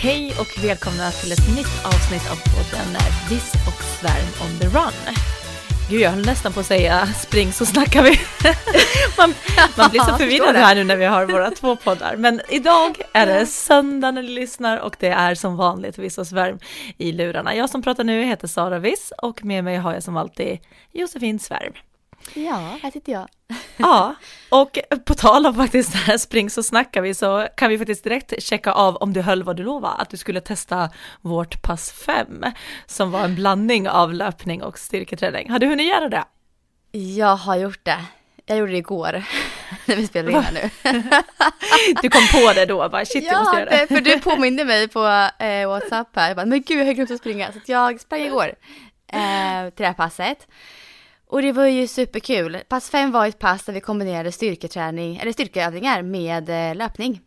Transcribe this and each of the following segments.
Hej och välkomna till ett nytt avsnitt av podden Viss och svärm on the run. Gud, jag höll nästan på att säga spring så snackar vi. man, man blir så förvirrad här nu när vi har våra två poddar. Men idag är det söndag när ni lyssnar och det är som vanligt Viss och svärm i lurarna. Jag som pratar nu heter Sara Viss och med mig har jag som alltid Josefin Svärm. Ja, här sitter jag. Ja, och på tal om faktiskt det här spring så snackar vi så kan vi faktiskt direkt checka av om du höll vad du lovade, att du skulle testa vårt pass 5 som var en blandning av löpning och styrketräning. Har du hunnit göra det? Jag har gjort det. Jag gjorde det igår när vi spelade in här nu. Du kom på det då, bara shit jag måste ja, göra det. för du påminde mig på eh, WhatsApp här. Jag bara, men gud jag har glömt att springa. Så jag sprang igår eh, till det här passet. Och det var ju superkul. Pass 5 var ett pass där vi kombinerade styrketräning, eller styrkeövningar med eh, löpning.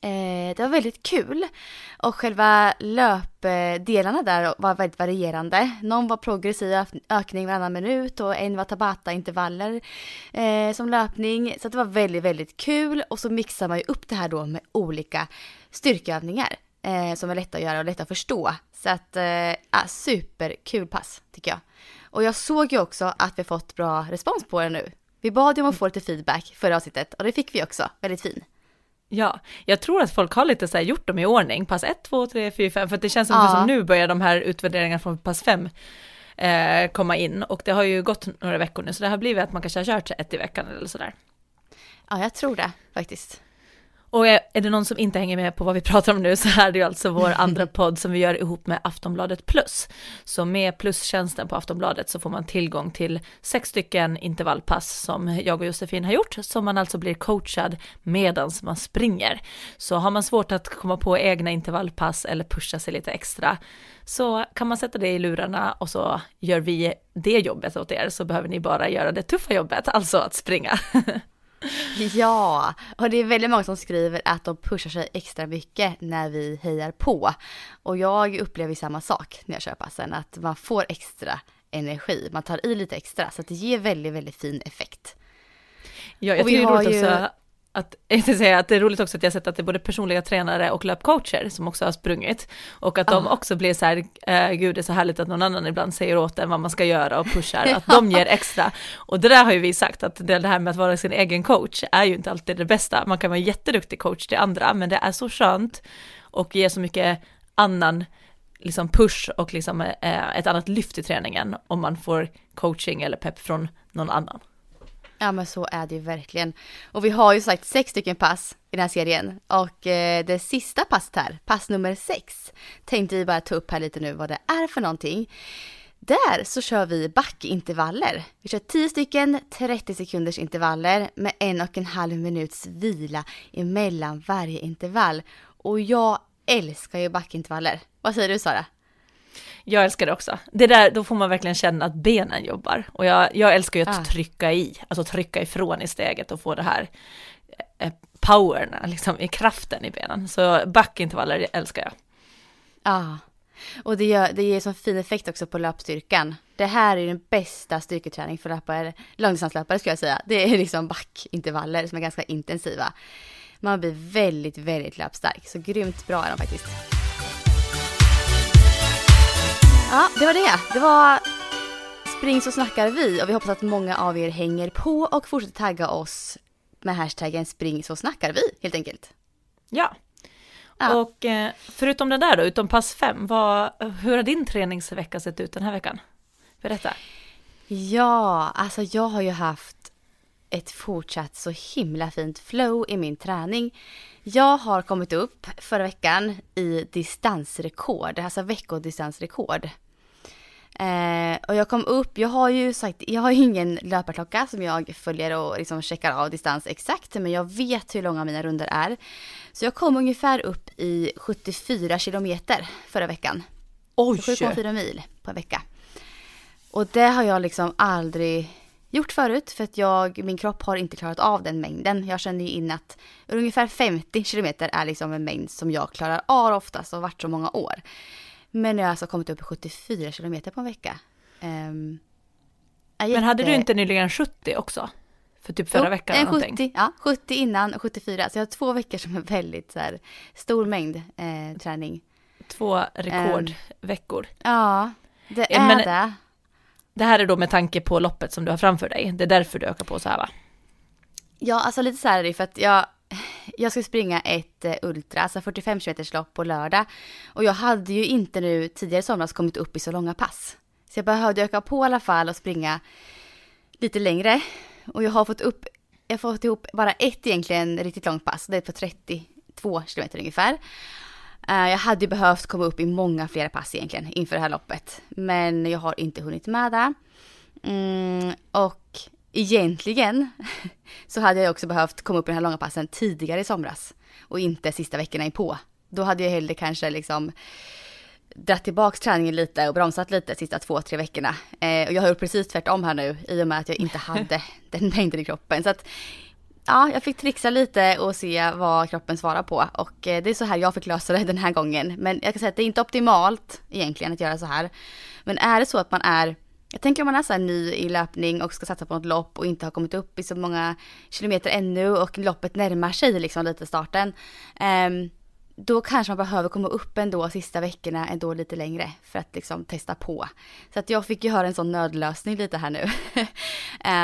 Eh, det var väldigt kul. Och själva löpdelarna där var väldigt varierande. Någon var progressiv ökning varannan minut och en var tabata-intervaller eh, som löpning. Så det var väldigt, väldigt kul. Och så mixar man ju upp det här då med olika styrkeövningar eh, som är lätta att göra och lätta att förstå. Så att, eh, ja, superkul pass tycker jag. Och jag såg ju också att vi fått bra respons på det nu. Vi bad ju om att få lite feedback förra avsnittet och det fick vi också, väldigt fin. Ja, jag tror att folk har lite så här gjort dem i ordning, pass 1, 2, 3, 4, 5, för det känns som, Ja. som nu börjar de här utvärderingarna från pass 5 eh, komma in och det har ju gått några veckor nu så det har blivit att man kanske har kört ett i veckan eller sådär. Ja, jag tror det faktiskt. Och är det någon som inte hänger med på vad vi pratar om nu så är det ju alltså vår andra podd som vi gör ihop med Aftonbladet Plus. Så med plustjänsten på Aftonbladet så får man tillgång till sex stycken intervallpass som jag och Josefin har gjort, som man alltså blir coachad medans man springer. Så har man svårt att komma på egna intervallpass eller pusha sig lite extra så kan man sätta det i lurarna och så gör vi det jobbet åt er så behöver ni bara göra det tuffa jobbet, alltså att springa. Ja, och det är väldigt många som skriver att de pushar sig extra mycket när vi hejar på. Och jag upplever samma sak när jag kör passen, att man får extra energi, man tar i lite extra, så det ger väldigt, väldigt fin effekt. Ja, jag Och vi tycker det är roligt ju- också att, jag säga att det är roligt också att jag sett att det är både personliga tränare och löpcoacher som också har sprungit. Och att de Ah. också blir så här, eh, gud det är så härligt att någon annan ibland säger åt en vad man ska göra och pushar, att de ger extra. Och det där har ju vi sagt, att det här med att vara sin egen coach är ju inte alltid det bästa. Man kan vara en jätteduktig coach till andra, men det är så skönt och ger så mycket annan liksom push och liksom eh, ett annat lyft i träningen om man får coaching eller pepp från någon annan. Ja men så är det ju verkligen. Och vi har ju sagt sex stycken pass i den här serien. Och eh, det sista passet här, pass nummer sex, tänkte vi bara ta upp här lite nu vad det är för någonting. Där så kör vi backintervaller. Vi kör 10 stycken 30 sekunders intervaller med en och en halv minuts vila emellan varje intervall. Och jag älskar ju backintervaller. Vad säger du Sara? Jag älskar det också. Det där, då får man verkligen känna att benen jobbar. Och jag, jag älskar ju att Ah. trycka i, alltså trycka ifrån i steget och få det här eh, powern, liksom i kraften i benen. Så backintervaller älskar jag. Ja, och det, gör, det ger sån fin effekt också på löpstyrkan. Det här är den bästa styrketräning för löpare, långdistanslöpare skulle jag säga. Det är liksom backintervaller som är ganska intensiva. Man blir väldigt, väldigt löpstark. Så grymt bra är de faktiskt. Ja, det var det. Det var Spring så snackar vi och vi hoppas att många av er hänger på och fortsätter tagga oss med hashtaggen spring så snackar vi helt enkelt. Ja. Ja. Och eh, förutom det där då, utom pass fem, vad, hur har din träningsvecka sett ut den här veckan? Berätta. Ja, alltså jag har ju haft ett fortsatt så himla fint flow i min träning. Jag har kommit upp förra veckan i distansrekord, alltså veckodistansrekord. Eh, och jag kom upp, jag har ju sagt, jag har ju ingen löparklocka som jag följer och liksom checkar av distans exakt, men jag vet hur långa mina runder är. Så jag kom ungefär upp i 74 kilometer förra veckan. Oj! 7,4 mil på en vecka. Och det har jag liksom aldrig gjort förut för att jag, min kropp har inte klarat av den mängden. Jag känner ju in att ungefär 50 kilometer är liksom en mängd som jag klarar av oftast och varit så många år. Men jag har alltså kommit upp i 74 kilometer på en vecka. Um, Men hade du inte nyligen 70 också? För typ förra jo, veckan eller 70, någonting? Ja, 70 innan och 74. Så jag har två veckor som är väldigt så här, stor mängd eh, träning. Två rekordveckor. Um, ja, det är Men, det. Det här är då med tanke på loppet som du har framför dig. Det är därför du ökar på så här va? Ja, alltså lite så här är det för att jag, jag ska springa ett eh, ultra, alltså 45 km lopp på lördag. Och jag hade ju inte nu tidigare i somras kommit upp i så långa pass. Så jag behövde öka på i alla fall och springa lite längre. Och jag har fått upp, jag har fått ihop bara ett egentligen riktigt långt pass. Det är på 32 km ungefär. Eh, jag hade ju behövt komma upp i många fler pass egentligen inför det här loppet. Men jag har inte hunnit med det. Mm, och egentligen så hade jag också behövt komma upp i den här långa passen tidigare i somras. Och inte sista veckorna på. Då hade jag hellre kanske liksom dratt tillbaks träningen lite och bromsat lite sista två, tre veckorna. Eh, och jag har gjort precis tvärtom här nu i och med att jag inte hade den mängden i kroppen. Så att ja, jag fick trixa lite och se vad kroppen svarar på. Och eh, det är så här jag fick lösa det den här gången. Men jag kan säga att det är inte optimalt egentligen att göra så här. Men är det så att man är, jag tänker om man är så här ny i löpning och ska satsa på något lopp och inte har kommit upp i så många kilometer ännu och loppet närmar sig liksom lite starten. Um, då kanske man behöver komma upp ändå sista veckorna ändå lite längre för att liksom testa på. Så att jag fick ju höra en sån nödlösning lite här nu.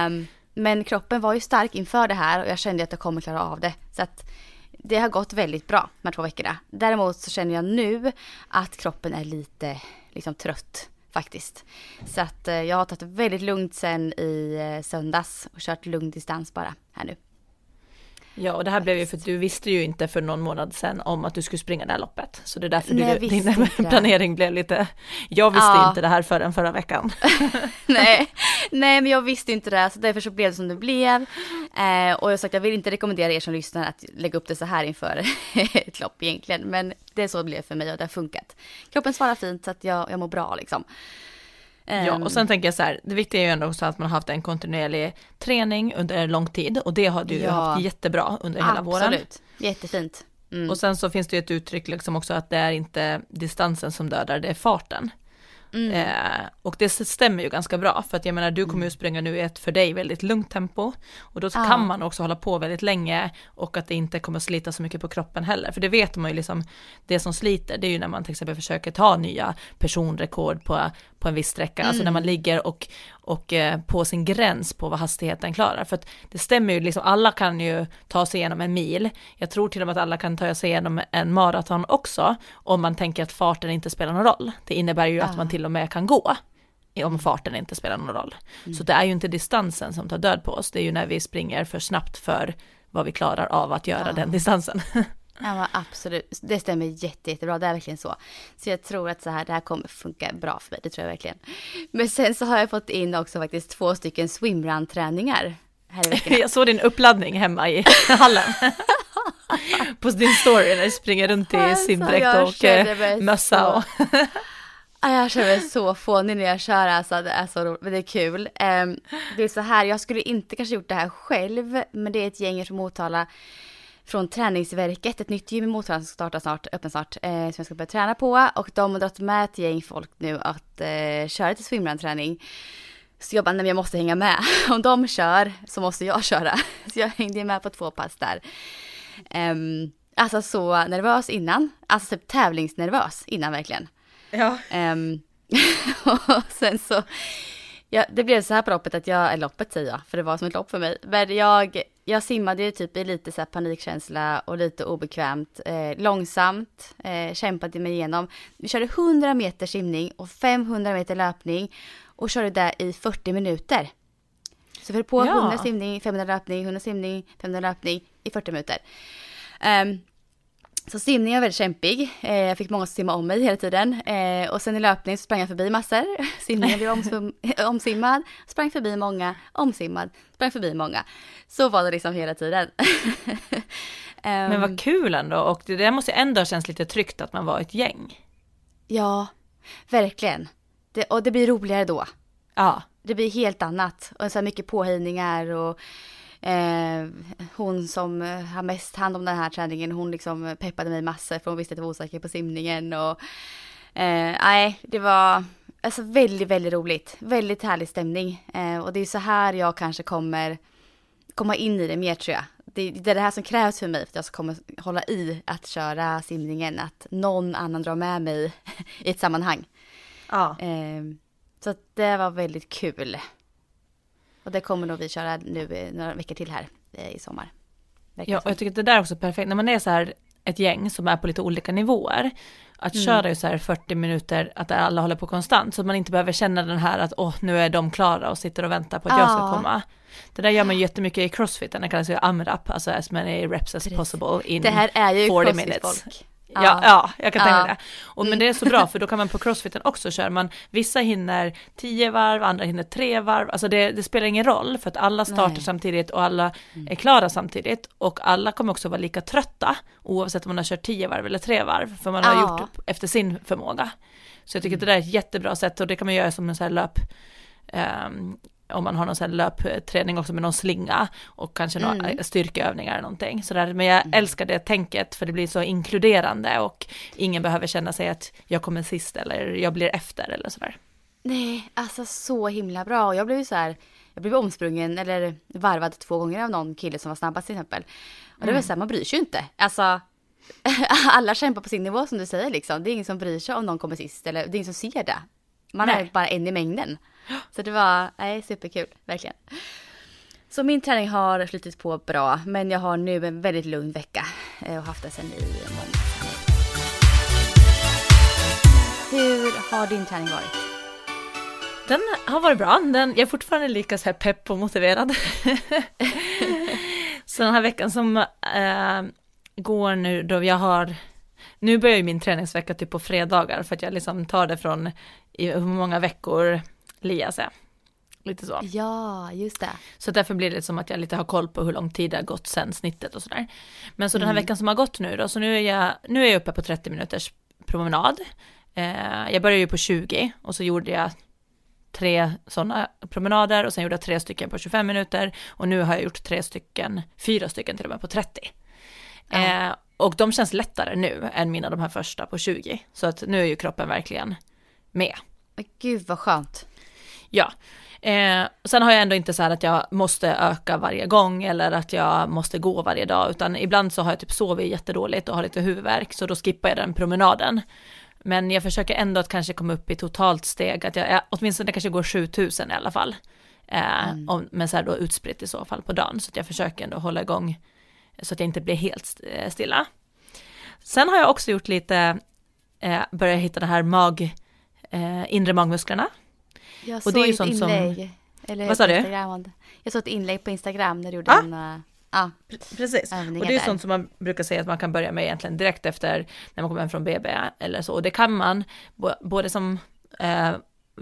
um, Men kroppen var ju stark inför det här och jag kände att jag kommer klara av det. Så att det har gått väldigt bra de här två veckorna. Däremot så känner jag nu att kroppen är lite liksom trött faktiskt. Så att eh, jag har tagit det väldigt lugnt sen i eh, söndags och kört lugn distans bara här nu. Ja, och det här blev ju för att du visste ju inte för någon månad sedan om att du skulle springa det här loppet. Så det är därför Nej, du, din planering blev lite, jag visste ja. inte det här förrän förra veckan. Nej. Nej, men jag visste inte det, så därför så blev det som det blev. Eh, och jag sagt, jag vill inte rekommendera er som lyssnar att lägga upp det så här inför ett lopp egentligen. Men det är så det blev för mig och det har funkat. Kroppen svarar fint så att jag, jag mår bra liksom. Ja, och sen tänker jag så här, det viktiga är ju ändå också att man har haft en kontinuerlig träning under lång tid och det har du ja. haft jättebra under hela Absolut. våren. Absolut, jättefint. Mm. Och sen så finns det ju ett uttryck liksom också att det är inte distansen som dödar, det är farten. Mm. Eh, och det stämmer ju ganska bra för att jag menar du kommer ju mm. springa nu i ett för dig väldigt lugnt tempo och då ah. kan man också hålla på väldigt länge och att det inte kommer slita så mycket på kroppen heller för det vet man ju liksom det som sliter det är ju när man till exempel försöker ta nya personrekord på, på en viss sträcka, mm. alltså när man mm. ligger och, och eh, på sin gräns på vad hastigheten klarar. För att det stämmer ju, liksom alla kan ju ta sig igenom en mil. Jag tror till och med att alla kan ta sig igenom en maraton också, om man tänker att farten inte spelar någon roll. Det innebär ju ah. att man till och med kan gå om farten inte spelar någon roll. Mm. Så det är ju inte distansen som tar död på oss, det är ju när vi springer för snabbt för vad vi klarar av att göra ah. den distansen. Ja absolut, det stämmer jätte, jättebra, det är verkligen så. Så jag tror att så här, det här kommer funka bra för mig, det tror jag verkligen. Men sen så har jag fått in också faktiskt två stycken swimrun-träningar här i veckan. Jag såg din uppladdning hemma i hallen. På din story när du springer runt i simdräkt och mössa och... Jag känner mig så fånig när jag kör alltså, det är så roligt, men det är kul. Um, det är så här, jag skulle inte kanske gjort det här själv, men det är ett gäng från Motala från Träningsverket, ett nytt gym i Motala som startar snart, öppen snart, eh, som jag ska börja träna på. Och de har dragit med ett gäng folk nu att eh, köra lite swimrun-träning. Så jag bara, nej men jag måste hänga med. Om de kör så måste jag köra. Så jag hängde med på två pass där. Um, alltså så nervös innan, alltså typ tävlingsnervös innan verkligen. Ja. Um, och sen så, ja, det blev så här på loppet att jag, eller loppet säger jag, för det var som ett lopp för mig. Men jag jag simmade ju typ i lite så panikkänsla och lite obekvämt, eh, långsamt, eh, kämpade mig igenom. Vi körde 100 meter simning och 500 meter löpning och körde där i 40 minuter. Så vi höll på ja. 100 simning, 500 löpning, 100 simning, 500 löpning i 40 minuter. Um, så simningen var väldigt kämpig. Eh, jag fick många som simma om mig hela tiden. Eh, och sen i löpning så sprang jag förbi massor. Simningen blev omsum- omsimmad. Sprang förbi många, omsimmad, sprang förbi många. Så var det liksom hela tiden. Men Ehm, vad kul ändå och det där måste ändå ha känts lite tryggt att man var ett gäng. Ja, verkligen. Det, och det blir roligare då. Ja, Det blir helt annat. Och så här mycket påhejningar och eh, hon som eh, har mest hand om den här träningen, hon liksom peppade mig massor för hon visste att jag var osäker på simningen och eh, nej, det var alltså väldigt, väldigt roligt. Väldigt härlig stämning. Eh, och det är så här jag kanske kommer komma in i det mer tror jag. Det, det är det här som krävs för mig för att jag ska komma, hålla i att köra simningen, att någon annan drar med mig i ett sammanhang. ja. Eh, så att det var väldigt kul. Och det kommer nog vi köra nu några veckor till här eh, i sommar. Verkar Ja, och jag tycker att det där är också perfekt, när man är så här ett gäng som är på lite olika nivåer, att Mm. köra ju så här 40 minuter, att alla håller på konstant, så att man inte behöver känna den här att åh, nu är de klara och sitter och väntar på att jag ska komma. Det där gör man jättemycket i crossfit, det kallas ju AMRAP, alltså as many reps as Precis. possible in det här är ju 40 crossfit-folk. Ja, ja, jag kan tänka Ja. det. Och, men det är så bra för då kan man på crossfiten också köra, man, vissa hinner 10 varv, andra hinner 3 varv, alltså det, det spelar ingen roll för att alla startar Nej. samtidigt och alla är klara samtidigt och alla kommer också vara lika trötta oavsett om man har kört 10 varv eller 3 varv för man har Ja. gjort efter sin förmåga. Så jag tycker att det där är ett jättebra sätt och det kan man göra som en sån här löp ehm, om man har någon sån löpträning också med någon slinga och kanske några Mm. styrkeövningar eller någonting. Så där, men jag älskar det tänket för det blir så inkluderande och ingen behöver känna sig att jag kommer sist eller jag blir efter eller sådär. Nej, alltså så himla bra. Och jag blev ju så här, jag blev omsprungen eller varvad två gånger av någon kille som var snabbast till exempel. Och det var så här, man bryr sig ju inte. Alltså, alla kämpar på sin nivå som du säger liksom. Det är ingen som bryr sig om någon kommer sist eller det är ingen som ser det. Man är Nej. bara en i mängden. Så det var, nej, superkul, verkligen. Så min träning har flutit på bra, men jag har nu en väldigt lugn vecka eh, och haft det sedan i måndags. Hur har din träning varit? Den har varit bra, den, jag är fortfarande lika så här pepp och motiverad. så den här veckan som eh, går nu då jag har, nu börjar ju min träningsvecka typ på fredagar för att jag liksom tar det från i hur många veckor Lias är. Lite så. Ja, just det. Så därför blir det som att jag lite har koll på hur lång tid det har gått sen snittet och sådär. Men så den här veckan som har gått nu då, så nu är jag, nu är jag uppe på 30 minuters promenad. Eh, jag började ju på 20 och så gjorde jag tre sådana promenader och sen gjorde jag tre stycken på 25 minuter och nu har jag gjort tre stycken, fyra stycken till och med på 30. Eh, och de känns lättare nu än mina de här första på 20. Så att nu är ju kroppen verkligen med. Men gud vad skönt. Ja, eh, sen har jag ändå inte så här att jag måste öka varje gång eller att jag måste gå varje dag, utan ibland så har jag typ sovit jättedåligt och har lite huvudvärk, så då skippar jag den promenaden. Men jag försöker ändå att kanske komma upp i totalt steg, att jag, jag åtminstone kanske går 7000 i alla fall. Eh, om, men så här då utspritt i så fall på dagen, så att jag försöker ändå hålla igång så att jag inte blir helt eh, stilla. Sen har jag också gjort lite, eh, börjat hitta det här mag, eh, inre magmusklerna. Jag Och såg det är ju ett sånt som- inlägg. Eller Vad sa du? Instagram. Jag såg ett inlägg på Instagram när du gjorde Ah. en... uh, Ja, Precis, och det är sånt som man brukar säga att man kan börja med egentligen direkt efter när man kommer hem från BB eller så. Och det kan man både som eh,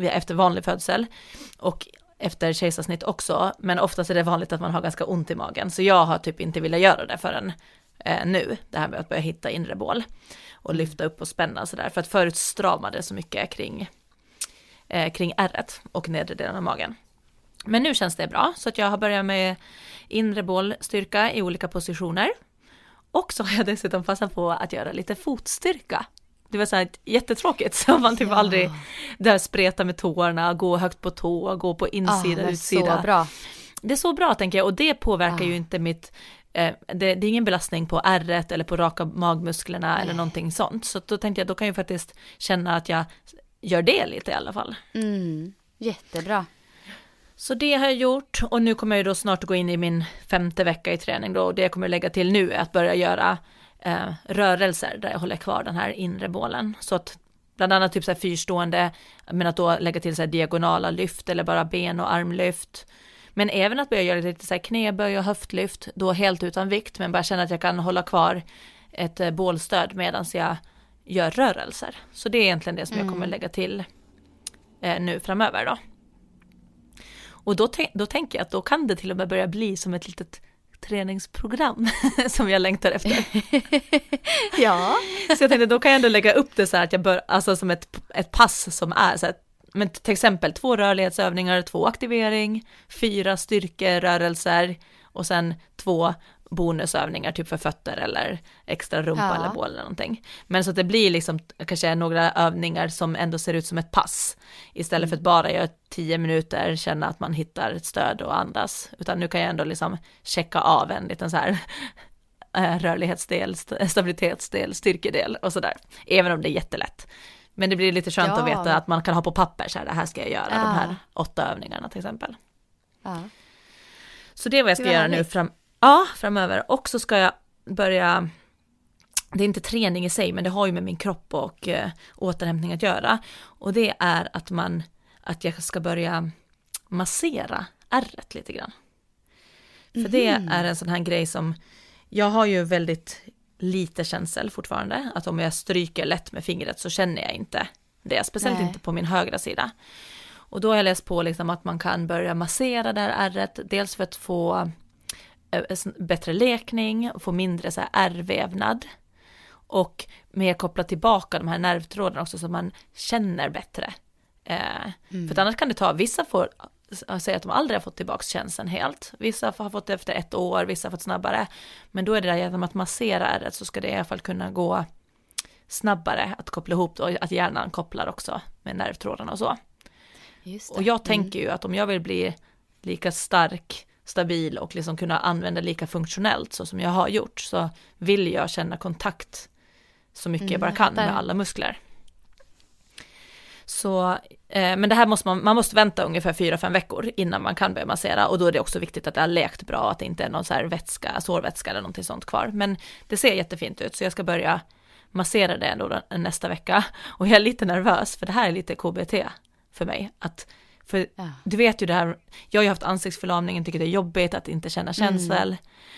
efter vanlig födsel och efter kejsarsnitt också. Men oftast är det vanligt att man har ganska ont i magen. Så jag har typ inte velat göra det förrän eh, nu. Det här med att börja hitta inre bål och lyfta upp och spänna sådär. För att förut stramade det så mycket kring, eh, kring ärret och nedre delen av magen. Men nu känns det bra, så att jag har börjat med inre bålstyrka i olika positioner. Och så har jag dessutom passat på att göra lite fotstyrka. Det var så här jättetråkigt, så man typ Ja. aldrig där spreta med tårna, gå högt på tå, gå på ah, insida, men utsida. så bra. Det är så bra tänker jag och det påverkar Ja. ju inte mitt, eh, det, det är ingen belastning på ärret eller på raka magmusklerna eller någonting sånt. Så då tänkte jag, då kan jag faktiskt känna att jag gör det lite i alla fall. Mm, jättebra. Så det har jag gjort och nu kommer jag då snart gå in i min femte vecka i träning då och det jag kommer lägga till nu är att börja göra eh, rörelser där jag håller kvar den här inre bålen. Så att bland annat typ så här fyrstående, men att då lägga till så här diagonala lyft eller bara ben och armlyft. Men även att börja göra lite så här knäböj och höftlyft, då helt utan vikt, men bara känna att jag kan hålla kvar ett eh, bålstöd medan jag gör rörelser. Så det är egentligen det som jag Mm. kommer lägga till eh, nu framöver då. Och då, då tänker jag att då kan det till och med börja bli som ett litet träningsprogram som jag längtar efter. Ja. Så jag tänkte då kan jag ändå lägga upp det så här att jag bör, alltså som ett, ett pass som är så här, men till exempel två rörlighetsövningar, två aktivering, fyra styrkerörelser och sen två bonusövningar typ för fötter eller extra rumpa Ja. eller bål eller någonting. Men så att det blir liksom kanske några övningar som ändå ser ut som ett pass istället för att bara göra tio minuter, känna att man hittar ett stöd och andas, utan nu kan jag ändå liksom checka av en liten så här eh, rörlighetsdel, st- stabilitetsdel, styrkedel och sådär. Även om det är jättelätt. Men det blir lite skönt Ja. att veta att man kan ha på papper så här, det här ska jag göra, de Ja. här åtta övningarna till exempel. Så det är vad jag ska göra nu fram, ja, framöver. Och så ska jag börja, det är inte träning i sig, men det har ju med min kropp och eh, återhämtning att göra. Och det är att man, att jag ska börja massera ärret lite grann. För det är en sån här grej som, jag har ju väldigt lite känsel fortfarande, att om jag stryker lätt med fingret så känner jag inte det, speciellt Nej. inte på min högra sida. Och då har jag läst på liksom att man kan börja massera det här ärret, dels för att få bättre lekning, få mindre så här ärrvävnad och mer koppla tillbaka de här nervtrådarna också så man känner bättre. Eh, För att annars kan det ta, vissa får s- säga att de aldrig har fått tillbaka känslan helt. Vissa har fått det efter ett år, vissa har fått snabbare. Men då är det där genom att massera ärret så ska det i alla fall kunna gå snabbare att koppla ihop och att hjärnan kopplar också med nervtrådarna och så. Och jag tänker ju att om jag vill bli lika stark, stabil och liksom kunna använda lika funktionellt så som jag har gjort så vill jag känna kontakt så mycket jag bara kan med alla muskler. Så, eh, men det här måste man, man måste vänta ungefär 4-5 veckor innan man kan börja massera och då är det också viktigt att det har läkt bra, att det inte är någon så här vätska, sårvätska eller någonting sånt kvar. Men det ser jättefint ut så jag ska börja massera det ändå då- nästa vecka och jag är lite nervös för det här är lite KBT för mig. Att, för Ja. du vet ju det här, jag har ju haft ansiktsförlamning, tycker det är jobbigt att inte känna känsel.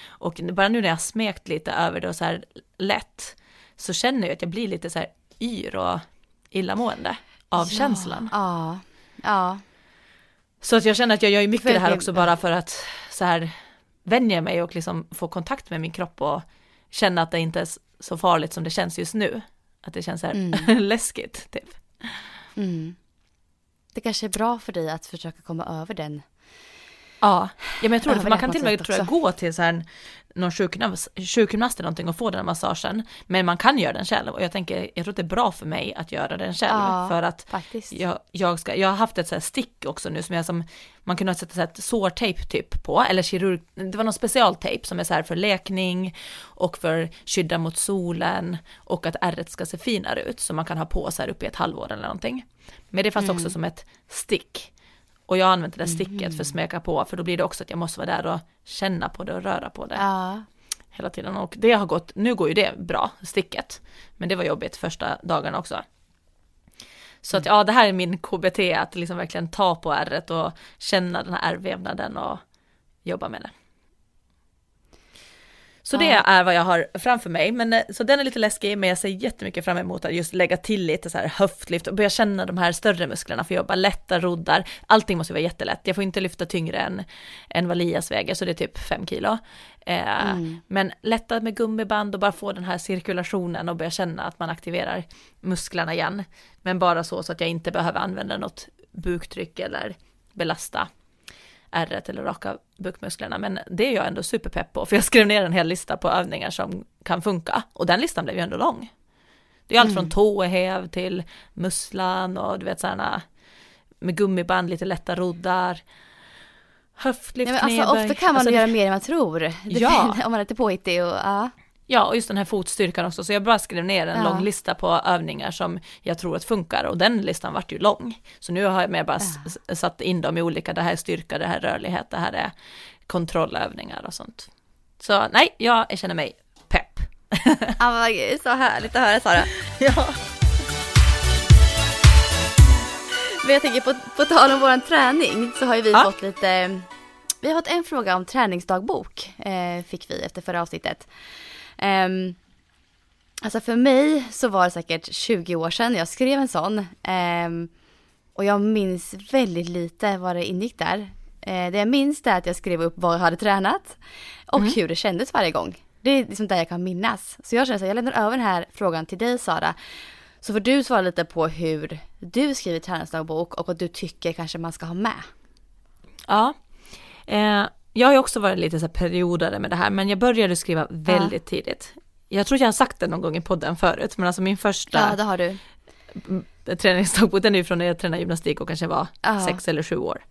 Och bara nu när jag smekt lite över det och så här lätt, så känner jag att jag blir lite så här yr och illamående av Ja, känslan. Ja. Ja. Så att jag känner att jag gör ju mycket För det här också bara för att så här vänja mig och liksom få kontakt med min kropp och känna att det inte är så farligt som det känns just nu. Att det känns så här läskigt typ. Mm. Det kanske är bra för dig att försöka komma över den. Ja, ja men jag tror det, för man kan till och med tror jag, gå till så här, någon sjukgymnast, sjukgymnast eller någonting och få den massagen. Men man kan göra den själv och jag tänker, jag tror att det är bra för mig att göra den själv. Ja, för att faktiskt. jag, jag, ska, jag har haft ett så här stick också nu som jag som, man kunde sätta så här sårtejp typ på, eller kirurg, det var någon specialtejp som är så här för läkning och för skydda mot solen och att ärret ska se finare ut så man kan ha på så här upp i ett halvår eller någonting. Men det fanns Mm. också som ett stick. Och jag använt det där sticket för att smeka på, för då blir det också att jag måste vara där och känna på det och röra på det Ja. hela tiden. Och det har gått, nu går ju det bra, sticket. Men det var jobbigt första dagarna också. Så att ja, det här är min KBT, att liksom verkligen ta på ärret och känna den här ärrvävnaden och jobba med det. Så det Ja. är vad jag har framför mig, men eh, så den är lite läskig, men jag ser jättemycket fram emot att just lägga till lite så här höftlyft och börja känna de här större musklerna, för jobba lätta roddar, allting måste vara jättelätt, jag får inte lyfta tyngre än, än vad Lias väger, så det är typ fem kilo. Eh, Men lätta med gummiband och bara få den här cirkulationen och börja känna att man aktiverar musklerna igen. Men bara så, så att jag inte behöver använda något buktryck eller belasta ärret eller raka bukmusklerna. Men det är jag ändå superpepp på, för jag skrev ner en hel lista på övningar som kan funka. Och den listan blev ju ändå lång. Det är allt från tåhäv till musslan och du vet sådana med gummiband, lite lätta roddar. Höftlyft, Nej, men alltså, knäböj. ofta kan man Alltså, göra mer än man tror. Det Ja. Om man är lite påhittig och ja. Ja, och just den här fotstyrkan också. Så jag bara skrev ner en Ja. lång lista på övningar som jag tror att funkar. Och den listan vart ju lång. Så nu har jag mer bara s- satt in dem i olika, det här är styrka, det här är rörlighet, det här är kontrollövningar och sånt. Så nej, jag känner mig pepp. Ja, gud, så härligt att höra Sara. Ja. Men jag tänker på, på tal om våran träning så har ju vi Ja. fått lite, vi har fått en fråga om träningsdagbok, eh, fick vi efter förra avsnittet. Ehm, Alltså för mig så var det säkert 20 år sedan jag skrev en sån. Ehm, och jag minns väldigt lite vad det ingick där. Eh, det jag minns är att jag skrev upp vad jag hade tränat och Mm. hur det kändes varje gång. Det är liksom där jag kan minnas. Så jag känner att jag lämnar över den här frågan till dig Sara. Så får du svara lite på hur du skriver träningsdagbok och vad du tycker kanske man ska ha med. Ja, eh, jag har ju också varit lite så här periodare med det här, men jag började skriva väldigt tidigt. Jag tror jag har sagt det någon gång i podden förut, men alltså min första Ja, det har du. träningsdagbok, den är ju från när jag tränade gymnastik och kanske var Ja. sex eller sju år.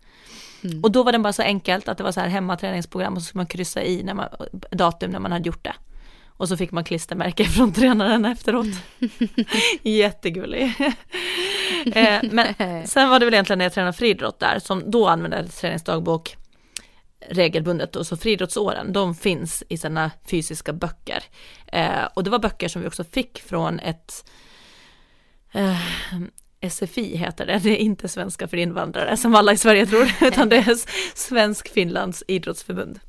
Och då var den bara så enkelt att det var så här hemmaträningsprogram och så skulle man kryssa i när man, datum när man hade gjort det. Och så fick man klistermärke från tränaren efteråt. Jättegullig. eh, men sen var det väl egentligen när jag tränade friidrott där, som då använde jag träningsdagbok regelbundet och så friidrottsåren, de finns i sina fysiska böcker. Eh, och det var böcker som vi också fick från ett eh, SFI heter det, det är inte svenska för invandrare som alla i Sverige tror, utan det är Svensk-Finlands idrottsförbund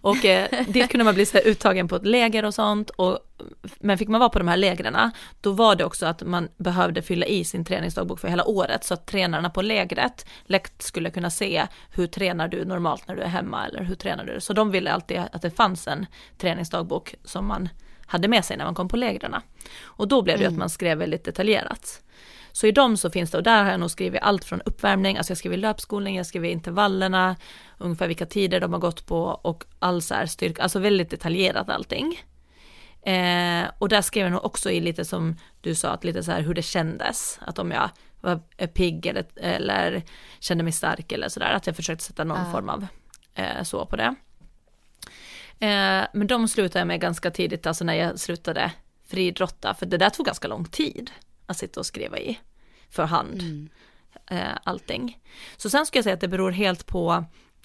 och eh, dit kunde man bli så uttagen på ett läger och sånt, och, men fick man vara på de här lägren, då var det också att man behövde fylla i sin träningsdagbok för hela året, så att tränarna på lägret lätt skulle kunna se hur tränar du normalt när du är hemma, eller hur tränar du? Så de ville alltid att det fanns en träningsdagbok som man hade med sig när man kom på lägren. Och då blev det ju att man skrev väldigt detaljerat. Så i dem så finns det, och där har jag nog skrivit allt från uppvärmning, alltså jag skriver löpskolning, jag skriver intervallerna, ungefär vilka tider de har gått på och all så här styrka, alltså väldigt detaljerat allting. Eh, och där skrev jag nog också i lite som du sa, att lite så här hur det kändes, att om jag var pigg eller, eller kände mig stark eller sådär, att jag försökte sätta någon form av eh, så på det. Eh, men de slutade jag med ganska tidigt, alltså när jag slutade friidrotta, för det där tog ganska lång tid att sitta och skriva i för hand. Eh, allting. Så sen ska jag säga att det beror helt på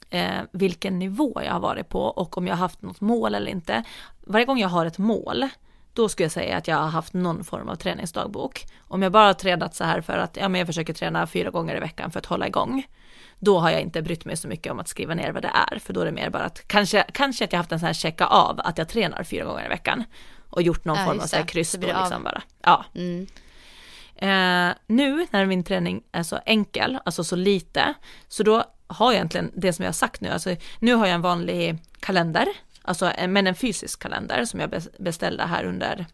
eh, vilken nivå jag har varit på och om jag har haft något mål eller inte. Varje gång jag har ett mål, då skulle jag säga att jag har haft någon form av träningsdagbok. Om jag bara har tränat så här för att ja, men jag försöker träna fyra gånger i veckan för att hålla igång, då har jag inte brytt mig så mycket om att skriva ner vad det är, för då är det mer bara att kanske, kanske att jag haft en sån här checka av att jag tränar fyra gånger i veckan och gjort någon Ja, form av så här kryss då liksom bara. Ja. Mm. Eh, nu när min träning är så enkel, alltså så lite, så då har jag egentligen det som jag har sagt nu, alltså nu har jag en vanlig kalender, alltså en- men en fysisk kalender som jag bes- beställde här under,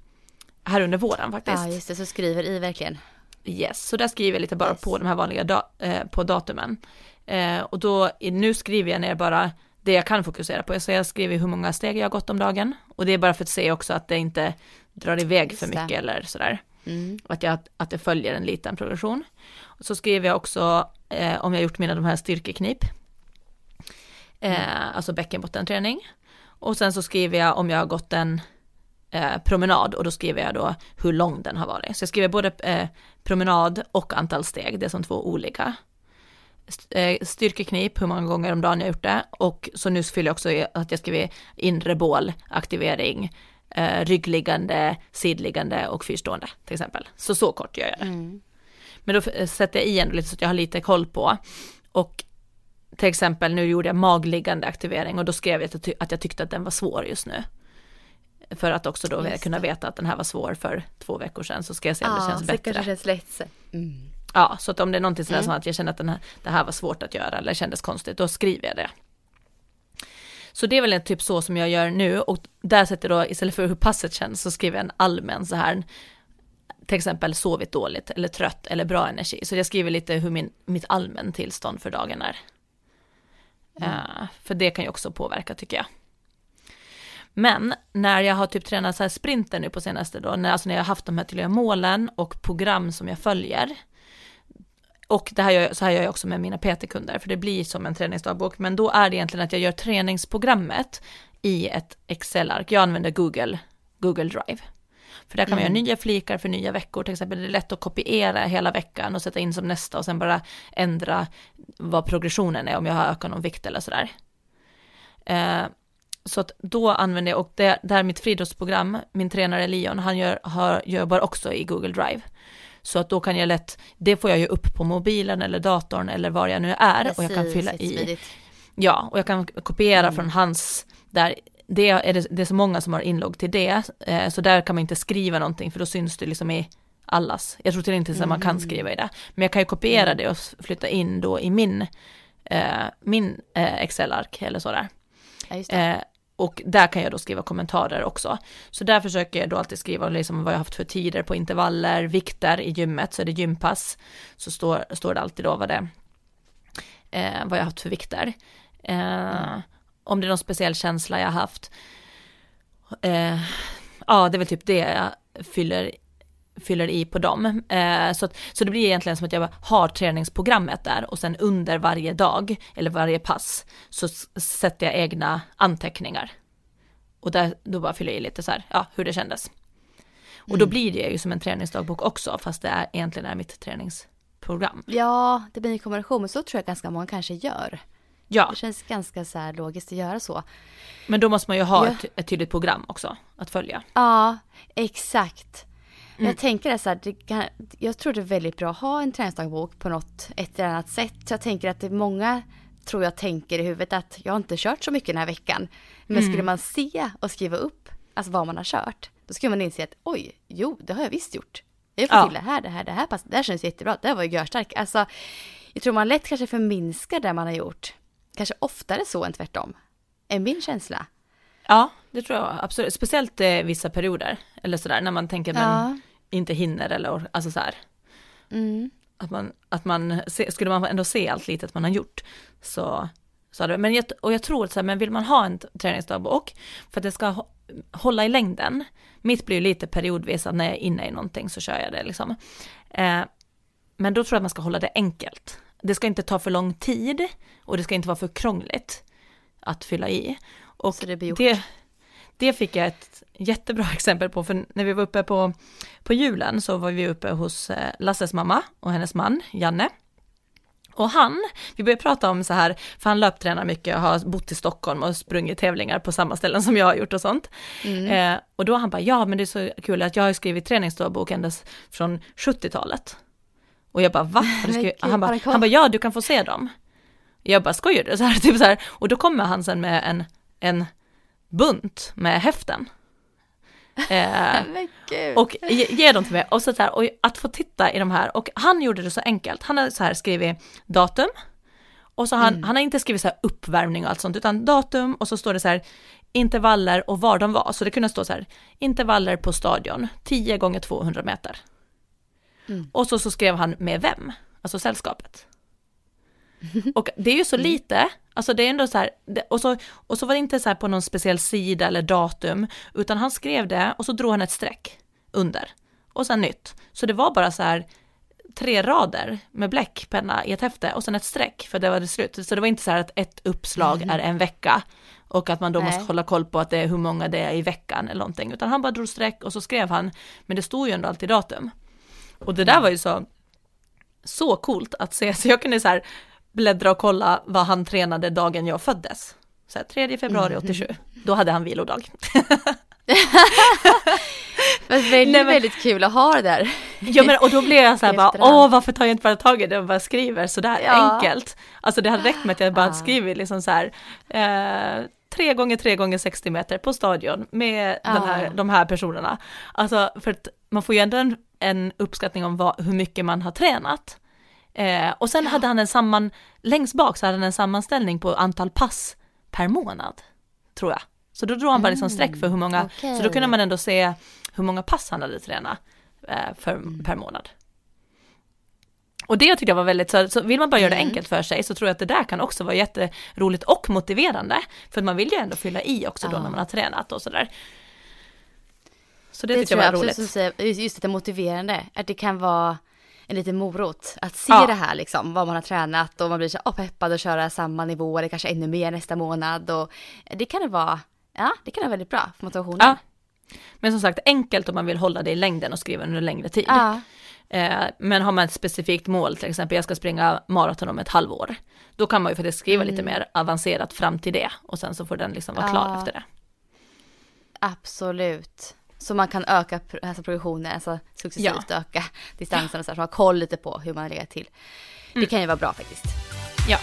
här under våren faktiskt. Ja, just det, så skriver i verkligen. Yes, så där skriver jag lite bara Yes. på de här vanliga da- eh, på datumen. Eh, och då, nu skriver jag ner bara det jag kan fokusera på, så jag skriver hur många steg jag har gått om dagen. Och det är bara för att se också att det inte drar iväg för mycket eller sådär. Mm. Att, jag, att det följer en liten progression. Så skriver jag också eh, om jag gjort mina de här styrkeknip. Eh, alltså bäckenbottenträning. Och sen så skriver jag om jag har gått en eh, promenad och då skriver jag då hur lång den har varit. Så jag skriver både eh, promenad och antal steg, det är som två olika. Eh, Styrkeknip, hur många gånger om dagen jag gjort det. Och så nu fyller jag också i att jag skriver inre bål, aktivering, eh, ryggliggande, sidliggande och fyrstående till exempel. Så så kort gör jag det. Mm. Men då eh, sätter jag i ändå lite så att jag har lite koll på. Och till exempel nu gjorde jag magliggande aktivering och då skrev jag att jag, att jag tyckte att den var svår just nu. För att också då kunna det. veta att den här var svår för två veckor sedan så ska jag se om det Ja, känns så det bättre. kanske känns lätt. Mm. Ja, så att om det är någonting sådär Mm. som att jag känner att den här, det här var svårt att göra eller kändes konstigt, då skriver jag det. Så det är väl typ så som jag gör nu och där sätter jag då istället för hur passet känns så skriver jag en allmän så här till exempel sovit dåligt eller trött eller bra energi. Så jag skriver lite hur min, mitt allmän tillstånd för dagen är. Eh, för det kan ju också påverka tycker jag. Men när jag har typ tränat så här sprinter nu på senaste då, när, alltså när jag har haft de här tydliga målen och program som jag följer. Och det här gör, så här gör jag också med mina PT-kunder, för det blir som en träningsdagbok, men då är det egentligen att jag gör träningsprogrammet i ett Excel-ark. Jag använder Google, Google Drive. För där kan man göra nya flikar för nya veckor, till exempel det är lätt att kopiera hela veckan och sätta in som nästa och sen bara ändra vad progressionen är om jag har ökat någon vikt eller sådär. Eh, så att då använder jag, och det, det här är mitt friidrottsprogram, min tränare Leon, han gör, har, jobbar också i Google Drive. Så att då kan jag lätt, det får jag ju upp på mobilen eller datorn eller var jag nu är och jag kan Precis, fylla i. Ja, och jag kan kopiera från hans, där det är, det, det är så många som har inlogg till det, eh, så där kan man inte skriva någonting för då syns det liksom i allas. Jag tror till inte att man kan skriva i det, men jag kan ju kopiera det och flytta in då i min, eh, min eh, Excel-ark eller sådär. Ja. Eh, och där kan jag då skriva kommentarer också. Så där försöker jag då alltid skriva liksom vad jag haft för tider på intervaller, vikter i gymmet, så är det gympass, så står, står det alltid då vad det eh, vad jag haft för vikter. Eh, Om det är någon speciell känsla jag haft. Eh, ja, det är väl typ det jag fyller, fyller i på dem. Eh, så, att, så det blir egentligen som att jag har träningsprogrammet där och sen under varje dag eller varje pass så sätter jag egna anteckningar. Och där, då bara fyller jag i lite så här, ja, hur det kändes. Och då blir det ju som en träningsdagbok också, fast det är, egentligen är mitt träningsprogram. Ja, det blir en kombination, men så tror jag ganska många kanske gör. Ja, Det känns ganska så här logiskt att göra så. men då måste man ju ha Ja. ett, ett tydligt program också att följa. Ja, exakt. Mm. Jag tänker det så här, det kan, jag tror det är väldigt bra att ha en träningsdagbok på något, ett eller annat sätt. Så jag tänker att det är många, tror jag, tänker i huvudet att jag har inte kört så mycket den här veckan. Men Mm. skulle man se och skriva upp alltså vad man har kört, då skulle man inse att oj, jo, det har jag visst gjort. Jag har fått Ja. till det här, det här, det här passet, det här känns jättebra, det här var ju görstark. Alltså, jag tror man lätt kanske förminskar det man har gjort. Kanske oftare så än tvärtom. Är min känsla. Ja, det tror jag absolut. Speciellt eh, vissa perioder, eller sådär, när man tänker men Ja. Inte hinner eller alltså så här. Mm. Att man, att man skulle man ändå se allt litet man har gjort så, så hade, men jag, och jag tror att så här, men vill man ha en träningsdagbok för att det ska hå- hålla i längden, mitt blir ju lite periodvis att när jag är inne i någonting så kör jag det liksom. Eh, men då tror jag att man ska hålla det enkelt. Det ska inte ta för lång tid och det ska inte vara för krångligt att fylla i. Och Så det blir gjort. det, det fick jag ett jättebra exempel på, för när vi var uppe på, på julen så var vi uppe hos eh, Lasses mamma och hennes man, Janne. Och han, vi började prata om så här, för han löptränar mycket och har bott i Stockholm och sprungit tävlingar på samma ställen som jag har gjort och sånt. Eh, och då han bara, ja men det är så kul att jag har skrivit träningsdagbok ända från 70-talet. Och jag bara, va? Han bara, han bara, ja du kan få se dem. Jag bara, skojar du? Så här, typ så här. Och då kommer han sen med en, en bunt med häften. Eh, och ge, ge dem till mig och så, här, och att få titta i de här och han gjorde det så enkelt. Han har så här skrivit datum och så han, han har inte skrivit så här uppvärmning och allt sånt utan datum och så står det så här intervaller och var de var. Så det kunde stå så här intervaller på stadion 10 gånger 200 meter. Och så, så skrev han med vem, alltså sällskapet. Och det är ju så lite, alltså det är ändå så här, och, så, och så var det inte så här på någon speciell sida eller datum, utan han skrev det och så drog han ett streck under. Och sen nytt. Så det var bara så här tre rader med bläckpenna i ett häfte och sen ett streck för det var det slut. Så det var inte så här att ett uppslag är en vecka och att man då Nej. måste hålla koll på att det är hur många det är i veckan eller någonting, utan han bara drog streck och så skrev han, men det stod ju ändå alltid datum. Och det där var ju så, så coolt att se, så jag kunde så här bläddra och kolla vad han tränade dagen jag föddes. Så här, 3 februari 87, då hade han vilodag. Men väldigt, Nej, men- väldigt kul att ha det där. Ja men och då blev jag så här bara, åh varför tar jag inte bara tag i det och bara skriver sådär Ja. enkelt. Alltså det hade räckt med att jag bara skrivit liksom så här, eh, tre gånger tre gånger 60 meter på stadion med den här, Ja. de här personerna. Alltså för att man får ju ändå en, en uppskattning om vad, hur mycket man har tränat. Eh, och sen hade han en samman, längst bak så hade han en sammanställning på antal pass per månad, tror jag. Så då drog han bara liksom streck för hur många, så då okej. kunde man ändå se hur många pass han hade tränat eh, för, per månad. Och det tyckte jag var väldigt, så, så vill man bara göra det enkelt för sig så tror jag att det där kan också vara jätteroligt och motiverande. För man vill ju ändå fylla i också då Ja. när man har tränat och sådär. Så det, Det tyckte jag jag var absolut roligt. just just det motiverande. Att det kan vara en liten morot. Att se Ja. det här liksom, vad man har tränat och man blir så oh, peppad att köra samma nivå eller kanske ännu mer nästa månad. Och det kan det vara, ja det kan vara väldigt bra för motivationen. Ja. Men som sagt, enkelt om man vill hålla det i längden och skriva under längre tid. Ja. Eh, men har man ett specifikt mål, till exempel jag ska springa maraton om ett halvår, då kan man ju faktiskt skriva lite mer avancerat fram till det och sen så får den liksom vara klar Mm. Efter det. Absolut. Så man kan öka alltså progressionen, alltså successivt öka distansen och så, här, så har koll lite på hur man lägger till. Mm. Det kan ju vara bra faktiskt. Ja.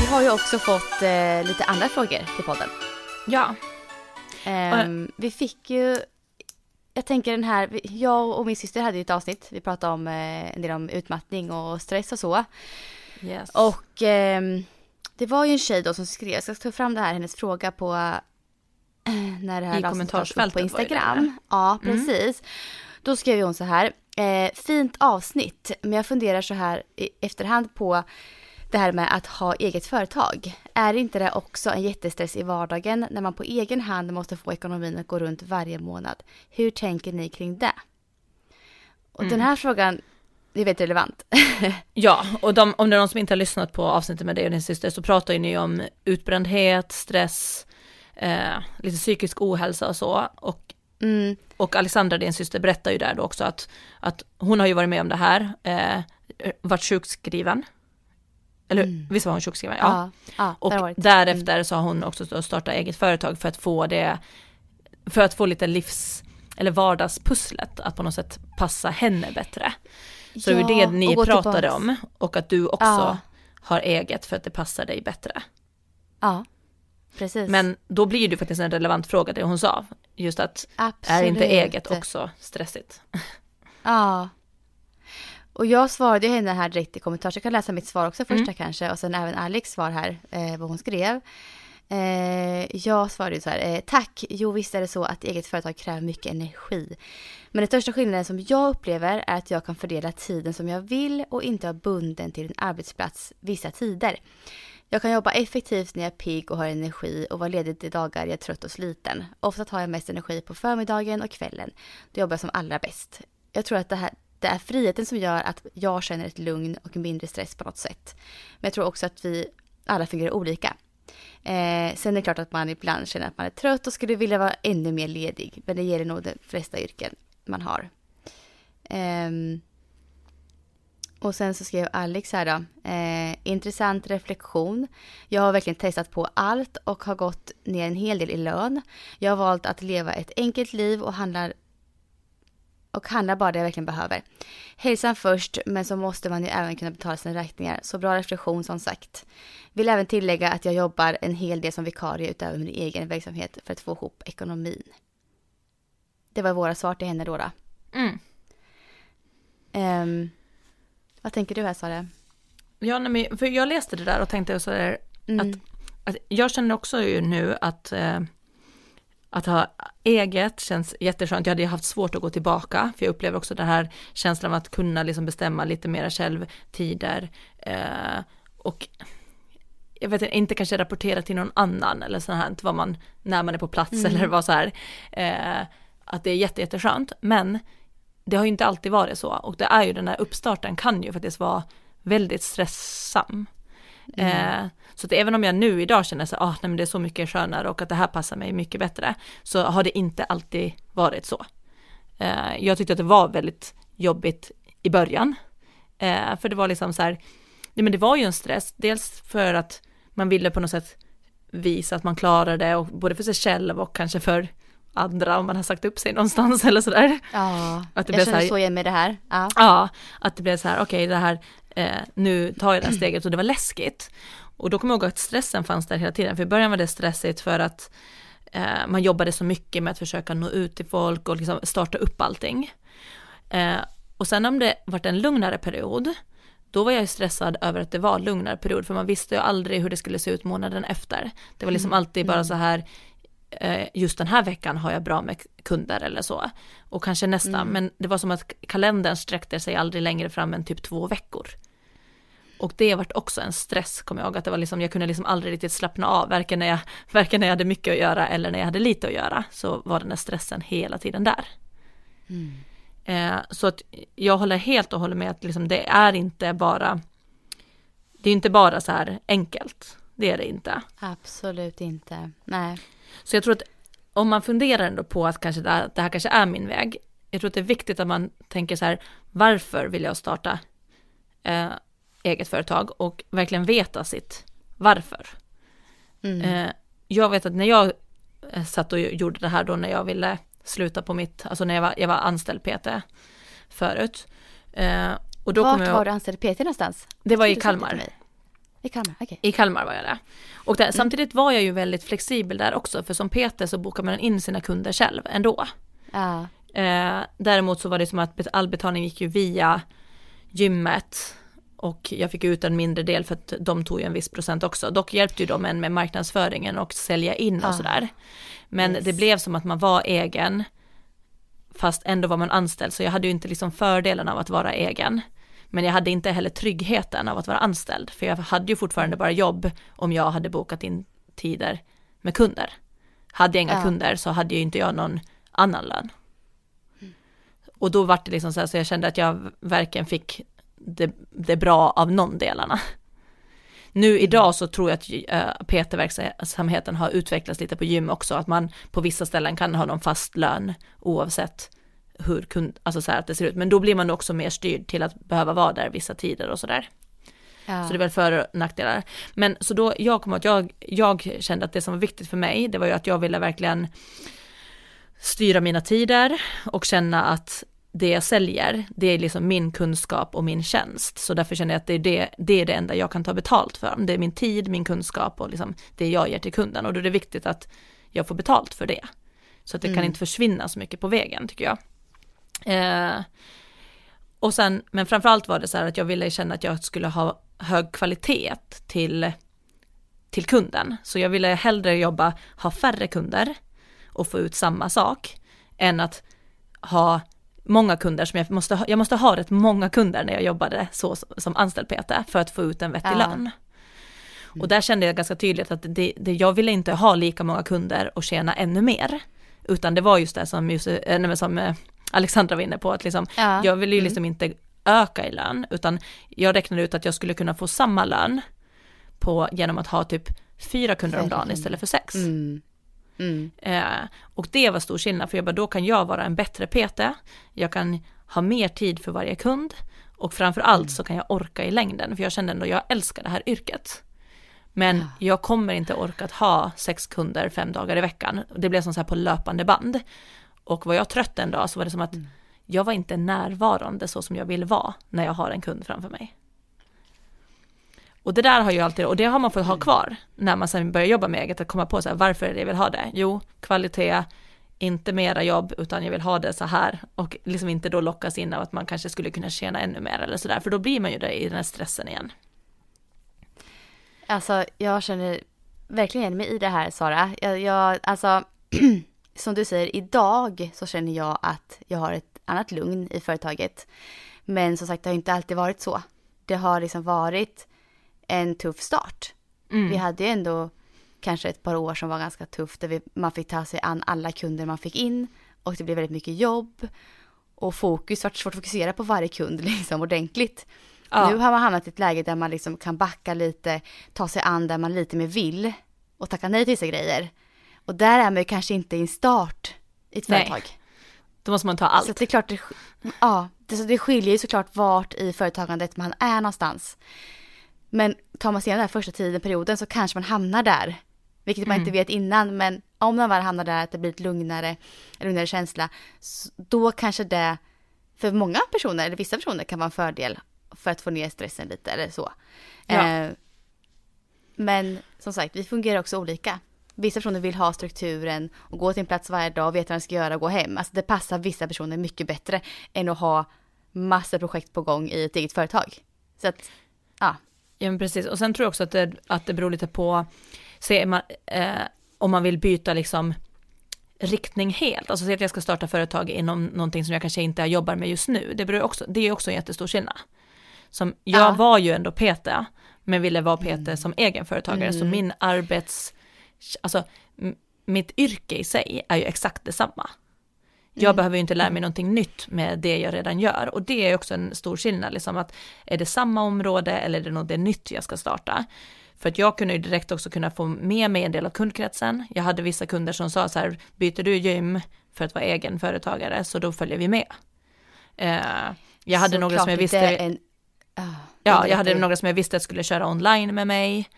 Vi har ju också fått eh, lite andra frågor till podden. Ja. Ehm, vi fick ju, jag tänker den här, jag och min syster hade ju ett avsnitt, vi pratade om eh, en del om utmattning och stress och så. Yes. Och ehm, det var ju en tjej då som skrev, jag ska ta fram det här, hennes fråga på eh, när det här I kommentarsfältet på Instagram. ja, precis. Då skrev hon så här, eh, fint avsnitt, men jag funderar så här i efterhand på det här med att ha eget företag. Är inte det också en jättestress i vardagen när man på egen hand måste få ekonomin att gå runt varje månad? Hur tänker ni kring det? Och den här frågan, det är väldigt relevant. Ja, och de, om det är någon som inte har lyssnat på avsnittet med dig och din syster så pratar ju ni om utbrändhet, stress, eh, lite psykisk ohälsa och så. Och, Mm, och Alexandra, din syster, berättar ju där då också att, att hon har ju varit med om det här, eh, varit sjukskriven. Eller visst var hon sjukskriven? Ja. ja, ja, Och därefter så har hon också startat eget företag för att få det, för att få lite livs, eller vardagspusslet att på något sätt passa henne bättre. Så det var Ja, det ni pratade tillbaks. om och att du också Ja. har eget för att det passar dig bättre. Ja, precis. Men då blir det faktiskt en relevant fråga det hon sa, just att är Absolut. inte eget också stressigt? Ja. Och jag svarade henne här direkt i kommentarer, så jag kan läsa mitt svar också första kanske och sen även Alex svar här, eh, vad hon skrev. Eh, jag svarade så här, eh, tack, jo visst är det så att eget företag kräver mycket energi. Men den största skillnaden som jag upplever är att jag kan fördela tiden som jag vill och inte vara bunden till en arbetsplats vissa tider. Jag kan jobba effektivt när jag är pigg och har energi och vara ledig de dagar jag är trött och sliten. Ofta har jag mest energi på förmiddagen och kvällen. Då jobbar jag som allra bäst. Jag tror att det, här, det är friheten som gör att jag känner ett lugn och mindre stress på något sätt. Men jag tror också att vi alla fungerar olika. Eh, sen är det klart att man ibland känner att man är trött och skulle vilja vara ännu mer ledig. Men det gäller nog de flesta yrken man har. Eh, och sen så skrev Alex här då. Eh, intressant reflektion. Jag har verkligen testat på allt och har gått ner en hel del i lön. Jag har valt att leva ett enkelt liv och handlar och handlar bara det jag verkligen behöver. Hälsan först, men så måste man ju även kunna betala sina räkningar. Så bra reflektion som sagt. Vill även tillägga att jag jobbar en hel del som vikarie utöver min egen verksamhet för att få ihop ekonomin. Det var våra svar till henne då. då. Mm. Ehm, vad tänker du här Sara? Ja, men, för jag läste det där och tänkte så där, Mm. att, att jag känner också ju nu att, eh, att ha eget känns jätteskönt. Jag hade haft svårt att gå tillbaka, för jag upplever också den här känslan av att kunna liksom bestämma lite mera själv, tider eh, och jag vet inte, kanske rapportera till någon annan eller så här, vad man, när man är på plats eller vad så här, eh, att det är jätte, jätteskönt, men det har ju inte alltid varit så och det är ju den här uppstarten kan ju faktiskt vara väldigt stressam. Eh, så att även om jag nu idag känner så ah, nej, men det är så mycket skönare och att det här passar mig mycket bättre, så har det inte alltid varit så. Eh, jag tyckte att det var väldigt jobbigt i början, eh, för det var liksom så här, nej, men det var ju en stress, dels för att man ville på något sätt visa att man klarar det, och både för sig själv och kanske för andra om man har sagt upp sig någonstans eller sådär. Ja, Att det jag känner så så igen med det här. Ja. Ja, att det blev så här, okej det här, eh, nu tar jag det här steget och det var läskigt. Och då kommer jag ihåg att stressen fanns där hela tiden, för i början var det stressigt för att eh, man jobbade så mycket med att försöka nå ut till folk och liksom starta upp allting. Eh, och sen om det varit en lugnare period, då var jag stressad över att det var lugnare period, för man visste ju aldrig hur det skulle se ut månaden efter. Det var liksom alltid bara så här, just den här veckan har jag bra med kunder eller så. Och kanske nästa, men det var som att kalendern sträckte sig aldrig längre fram än typ två veckor. Och det vart också en stress, kommer jag ihåg, att det var liksom, jag kunde liksom aldrig riktigt slappna av, varken när, jag, varken när jag hade mycket att göra eller när jag hade lite att göra, så var den där stressen hela tiden där. Eh, så att jag håller helt och hållet med att liksom det är inte bara, det är inte bara så här enkelt, det är det inte. Absolut inte. Nej. Så jag tror att om man funderar ändå på att kanske det, här, det här kanske är min väg, jag tror att det är viktigt att man tänker så här, varför vill jag starta eh, eget företag och verkligen veta sitt varför. Mm. Eh, jag vet att när jag eh, satt och gjorde det här då när jag ville sluta på mitt, alltså när jag var, jag var anställd PT förut. Eh, och då Vart jag, var du anställd PT någonstans? Det var i Kalmar. I Kalmar, okej. I Kalmar var jag det. Och där, samtidigt var jag ju väldigt flexibel där också, för som PT så bokar man in sina kunder själv ändå. Ja. Eh, däremot så var det som att all betalning gick ju via gymmet och jag fick ut en mindre del för att de tog ju en viss procent också. Dock hjälpte ju de en med marknadsföringen och sälja in och sådär. Men Yes. det blev som att man var egen fast ändå var man anställd så jag hade ju inte liksom fördelen av att vara egen. Men jag hade inte heller tryggheten av att vara anställd för jag hade ju fortfarande bara jobb om jag hade bokat in tider med kunder. Hade jag inga Ja. kunder så hade ju inte jag någon annan lön. Och då var det liksom så här så jag kände att jag verkligen fick det, det bra av någon delarna. Nu idag så tror jag att uh, PT-verksamheten har utvecklats lite på gym också, att man på vissa ställen kan ha någon fast lön oavsett hur kund, alltså så här att det ser ut. Men då blir man också mer styrd till att behöva vara där vissa tider och sådär. Ja. Så det är väl för och nackdelar. Men så då, jag kom att jag, jag kände att det som var viktigt för mig, det var ju att jag ville verkligen styra mina tider och känna att det jag säljer, det är liksom min kunskap och min tjänst. Så därför känner jag att det är det, det är det enda jag kan ta betalt för. Det är min tid, min kunskap och liksom det jag ger till kunden. Och då är det viktigt att jag får betalt för det. Så att det kan inte försvinna så mycket på vägen tycker jag. Eh, och sen, men framförallt var det så här att jag ville känna att jag skulle ha hög kvalitet till, till kunden. Så jag ville hellre jobba, ha färre kunder och få ut samma sak än att ha många kunder som jag måste ha, jag måste ha rätt många kunder när jag jobbade så som anställd PT för att få ut en vettig Ja. lön. Och där kände jag ganska tydligt att det, det, jag ville inte ha lika många kunder och tjäna ännu mer. Utan det var just det som, Jose, eh, nej, som eh, Alexandra var inne på, att liksom, Ja. jag ville ju liksom inte öka i lön, utan jag räknade ut att jag skulle kunna få samma lön på, genom att ha typ fyra kunder om dagen istället för sex. Mm. Mm. Eh, och det var stor skillnad, för jag bara, då kan jag vara en bättre PT, jag kan ha mer tid för varje kund och framför allt så kan jag orka i längden, för jag kände ändå, jag älskar det här yrket. Men jag kommer inte orka att ha sex kunder fem dagar i veckan. Det blev som så här på löpande band. Och var jag trött en dag så var det som att jag var inte närvarande så som jag vill vara när jag har en kund framför mig. Och det där har ju alltid, och det har man fått ha kvar när man sen börjar jobba med eget, att komma på så här, varför är det jag vill ha det? Jo, kvalitet, inte mera jobb, utan jag vill ha det så här och liksom inte då lockas in av att man kanske skulle kunna tjäna ännu mer eller sådär, för då blir man ju det i den här stressen igen. Alltså jag känner verkligen igen mig i det här Sara. Jag, jag, alltså som du säger, idag så känner jag att jag har ett annat lugn i företaget. Men som sagt, det har inte alltid varit så. Det har liksom varit en tuff start. Vi hade ju ändå kanske ett par år som var ganska tufft där vi, man fick ta sig an alla kunder man fick in och det blev väldigt mycket jobb och fokus, vart svårt att fokusera på varje kund liksom ordentligt. Ja. Nu har man hamnat i ett läge där man liksom kan backa lite, ta sig an där man lite mer vill och tacka nej till vissa grejer. Och där är man ju kanske inte i en start i ett Nej, företag. Då måste man ta allt. Så det är klart, det, ja, det, så det skiljer ju såklart vart i företagandet man är någonstans. Men tar man sig den här första tiden, perioden, så kanske man hamnar där. Vilket man inte vet innan, men om man väl hamnar där, att det blir ett lugnare, en lugnare känsla, då kanske det för många personer, eller vissa personer, kan vara en fördel för att få ner stressen lite eller så. Ja. Eh, men som sagt, vi fungerar också olika. Vissa personer vill ha strukturen och gå till en plats varje dag och veta vad de ska göra och gå hem. Alltså det passar vissa personer mycket bättre än att ha massor projekt på gång i ett eget företag. Så att, ja. Ja men precis, och sen tror jag också att det, att det beror lite på, se, man, eh, om man vill byta liksom riktning helt, alltså säg att jag ska starta företag inom någonting som jag kanske inte jobbar med just nu, det, beror också, det är också en jättestor skillnad. Som, jag Ja. var ju ändå PT, men ville vara PT som egenföretagare, så min arbets, alltså mitt yrke i sig är ju exakt detsamma. Jag behöver ju inte lära mig någonting nytt med det jag redan gör och det är också en stor skillnad, liksom att är det samma område eller är det något nytt jag ska starta? För att jag kunde ju direkt också kunna få med mig en del av kundkretsen. Jag hade vissa kunder som sa så här, byter du gym för att vara egen företagare så då följer vi med. Jag hade några Såklart som jag visste, En, ah, ja, jag hade några som jag visste att skulle köra online med mig.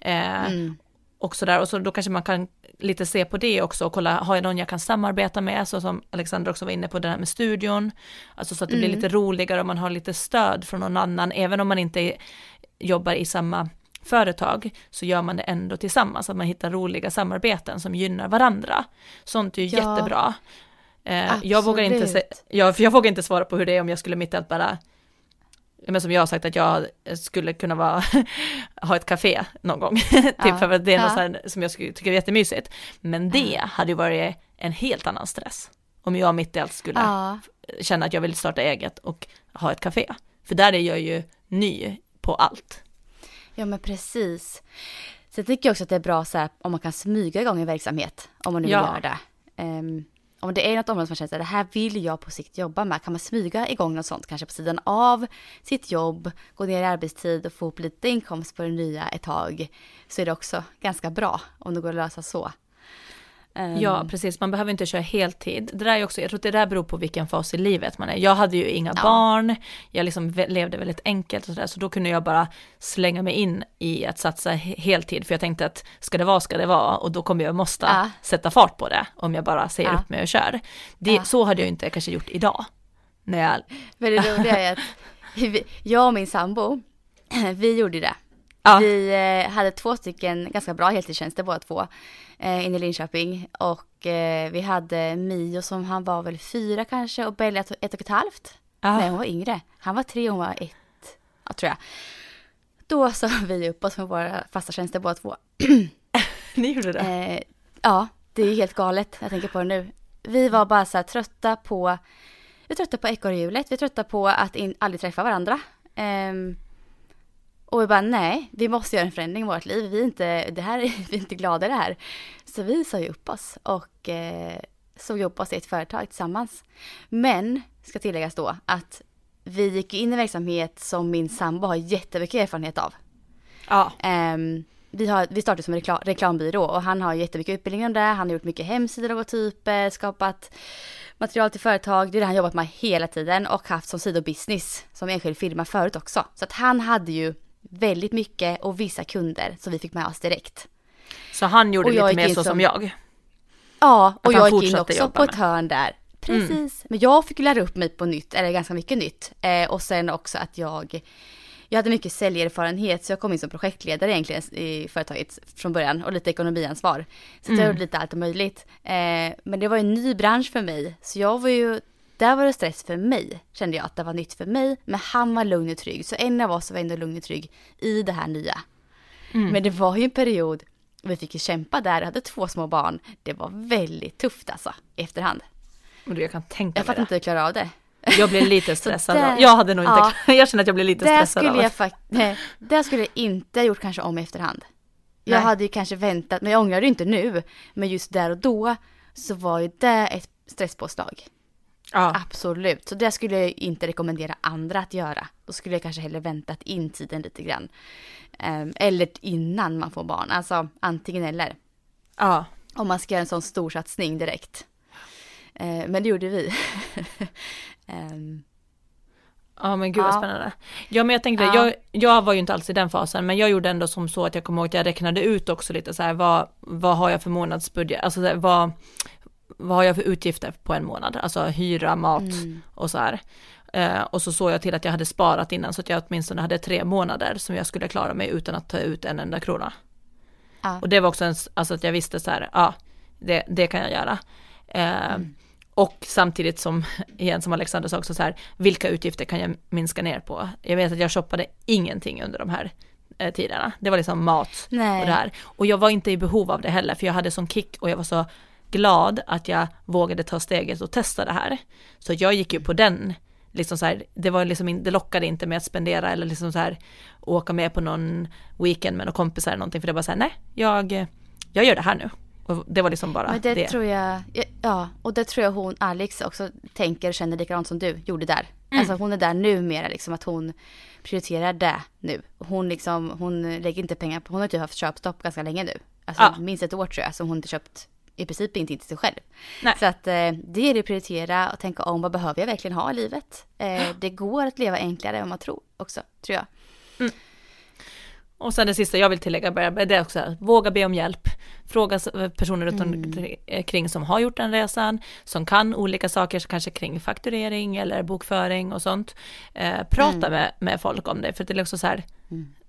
Eh, Mm. Och sådär, och så då kanske man kan lite se på det också och kolla, har jag någon jag kan samarbeta med, så som Alexander också var inne på det här med studion, alltså så att det blir Mm. lite roligare om man har lite stöd från någon annan, även om man inte jobbar i samma företag så gör man det ändå tillsammans, att man hittar roliga samarbeten som gynnar varandra. Sånt är ju Ja. jättebra. Eh, jag, vågar inte se, jag, för jag vågar inte svara på hur det är om jag skulle mitt i allt bara men som jag har sagt att jag skulle kunna vara, ha ett café någon gång, typ Ja. för att det är något Ja. så här som jag skulle tycka är jättemysigt. Men det hade ju varit en helt annan stress. Om jag mitt i allt skulle Ja, känna att jag vill starta eget och ha ett café. För där är jag ju ny på allt. ja men precis. Sen tycker jag också att det är bra så här, om man kan smyga igång en verksamhet, om man nu vill Ja. göra det. Ehm, om det är något område som man känner att det här vill jag på sikt jobba med, kan man smyga igång något sånt kanske på sidan av sitt jobb, gå ner i arbetstid och få upp lite inkomst på det nya ett tag, så är det också ganska bra om det går att lösa så. Ehm, Ja, precis. Man behöver inte köra heltid. Det där är också, jag tror att det där beror på vilken fas i livet man är. Jag hade ju inga Ja. barn, jag liksom levde väldigt enkelt och sådär, så då kunde jag bara slänga mig in i att satsa he- heltid, för jag tänkte att ska det vara, ska det vara, och då kommer jag måste Ja. sätta fart på det, om jag bara säger Ja. upp mig och kör. Det. Så hade jag inte kanske gjort idag. När jag, Men det roliga är att jag och min sambo, vi gjorde det. Vi eh, hade två stycken ganska bra heltidstjänster båda två eh, inne i Linköping. Och eh, vi hade Mio som han var väl fyra kanske och Bella ett, ett och ett halvt. Ja. Nej hon var yngre. Han var tre och hon var ett, ja, tror jag. Då sa vi upp oss med våra fasta tjänster båda två. ni gjorde det. Eh, ja, det är helt galet. Jag tänker på det nu. Vi var bara så här trötta på, vi är trötta på ekorrhjulet. Vi är trötta på att in, aldrig träffa varandra. Ehm, och vi bara nej, vi måste göra en förändring i vårt liv. Vi är inte, det här, vi är inte glada i det här. Så vi sa ju upp oss och eh, såg upp oss i ett företag tillsammans. Men, ska tilläggas då, att vi gick in i verksamhet som min sambo har jättemycket erfarenhet av. Ja, Ehm, vi, har, vi startade som reklam, reklambyrå och han har jättemycket utbildning om det. Han har gjort mycket hemsidor, logotyper, skapat material till företag. Det är det han jobbat med hela tiden och haft som sidobusiness som enskild firma förut också. Så att han hade ju väldigt mycket och vissa kunder som vi fick med oss direkt. så han gjorde lite mer så som, jag. Ja, och jag gick in också på ett hörn där. Precis. Men jag fick lära upp mig på nytt, eller ganska mycket nytt. Eh, och sen också att jag, jag hade mycket säljerfarenhet så jag kom in som projektledare egentligen i företaget från början och lite ekonomiansvar. Så jag gjorde lite allt möjligt. Eh, men det var en ny bransch för mig. Så jag var ju, där var det stress för mig, kände jag att det var nytt för mig. Men han var lugn och trygg, så en av oss var ändå lugn och trygg i det här nya. Men det var ju en period, vi fick ju kämpa där, jag hade två små barn. Det var väldigt tufft alltså, i efterhand. Och du, jag kan tänka Jag mig fattar det. inte hur jag klarade av det. Jag blev lite stressad. där- jag hade nog inte, ja. jag känner att jag blev lite stressad skulle jag det. faktiskt, det skulle jag inte ha gjort kanske om i efterhand. Jag Nej. hade ju kanske väntat, men jag ångrar det inte nu. Men just där och då så var ju det ett stresspåslag. Ja. Absolut. Så det skulle jag inte rekommendera andra att göra. Då skulle jag kanske hellre väntat in tiden lite grann. Ehm, eller innan man får barn. Alltså antingen eller. ja. Om man ska göra en sån stor satsning direkt. Eh, men det gjorde vi. Ehm, Ja men gud vad Ja. spännande. Ja men jag tänkte, Ja. jag, jag var ju inte alls i den fasen, men jag gjorde ändå som så att jag kommer ihåg att jag räknade ut också lite så här, vad, vad har jag för månadsbudget, alltså här, vad, vad har jag för utgifter på en månad, alltså hyra, mat Mm. och så här. Eh, och så såg jag till att jag hade sparat innan så att jag åtminstone hade tre månader som jag skulle klara mig utan att ta ut en enda krona. Ja. Och det var också en, alltså att jag visste så här, ja, det, det kan jag göra. Eh, Och samtidigt som, igen som Alexander sa också så här, vilka utgifter kan jag minska ner på? Jag vet att jag shoppade ingenting under de här eh, tiderna. Det var liksom mat Nej. och det här. Och jag var inte i behov av det heller, för jag hade sån kick och jag var så glad att jag vågade ta steget och testa det här. Så jag gick ju på den, liksom så här, det var liksom, in- det lockade inte med att spendera eller liksom så här åka med på någon weekend med några kompisar eller någonting, för det var så här, nej, jag, jag gör det här nu. Och det var liksom bara Men det, det. tror jag, ja, och det tror jag hon, Alex, också tänker och känner likadant som du gjorde där. Alltså hon är där numera, liksom att hon prioriterar det nu. Hon liksom, hon lägger inte pengar på, hon har ju haft köpstopp ganska länge nu. Alltså Ja. minst ett år tror jag, som hon inte köpt i princip ingenting till sig själv. Nej. Så att eh, det är det att prioritera och tänka om, vad behöver jag verkligen ha i livet? Eh, det går att leva enklare än vad man tror också, tror jag. Och sen det sista jag vill tillägga, det är också här, våga be om hjälp. Fråga personer runt omkring som har gjort den resan, som kan olika saker, kanske kring fakturering eller bokföring och sånt. Eh, prata med, med folk om det, för det är också så här,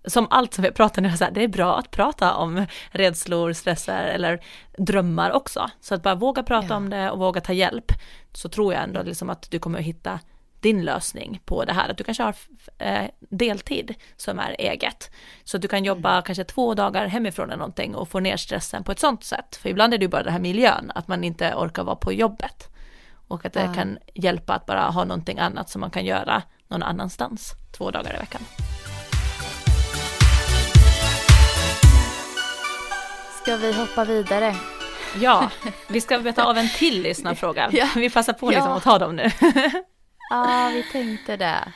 som allt som vi pratar nu, så här, det är bra att prata om rädslor, stressar eller drömmar också. Så att bara våga prata Ja. om det och våga ta hjälp, så tror jag ändå liksom att du kommer att hitta din lösning på det här. Att du kanske har eh, deltid som är eget. Så att du kan jobba kanske två dagar hemifrån eller någonting och få ner stressen på ett sånt sätt. För ibland är det ju bara den här miljön, att man inte orkar vara på jobbet. Och att det Ja. kan hjälpa att bara ha någonting annat som man kan göra någon annanstans två dagar i veckan. Ska vi hoppa vidare? Ja, vi ska beta av en till lyssnarfråga. Ja. Vi passar på liksom Ja. att ta dem nu. Ja, vi tänkte det.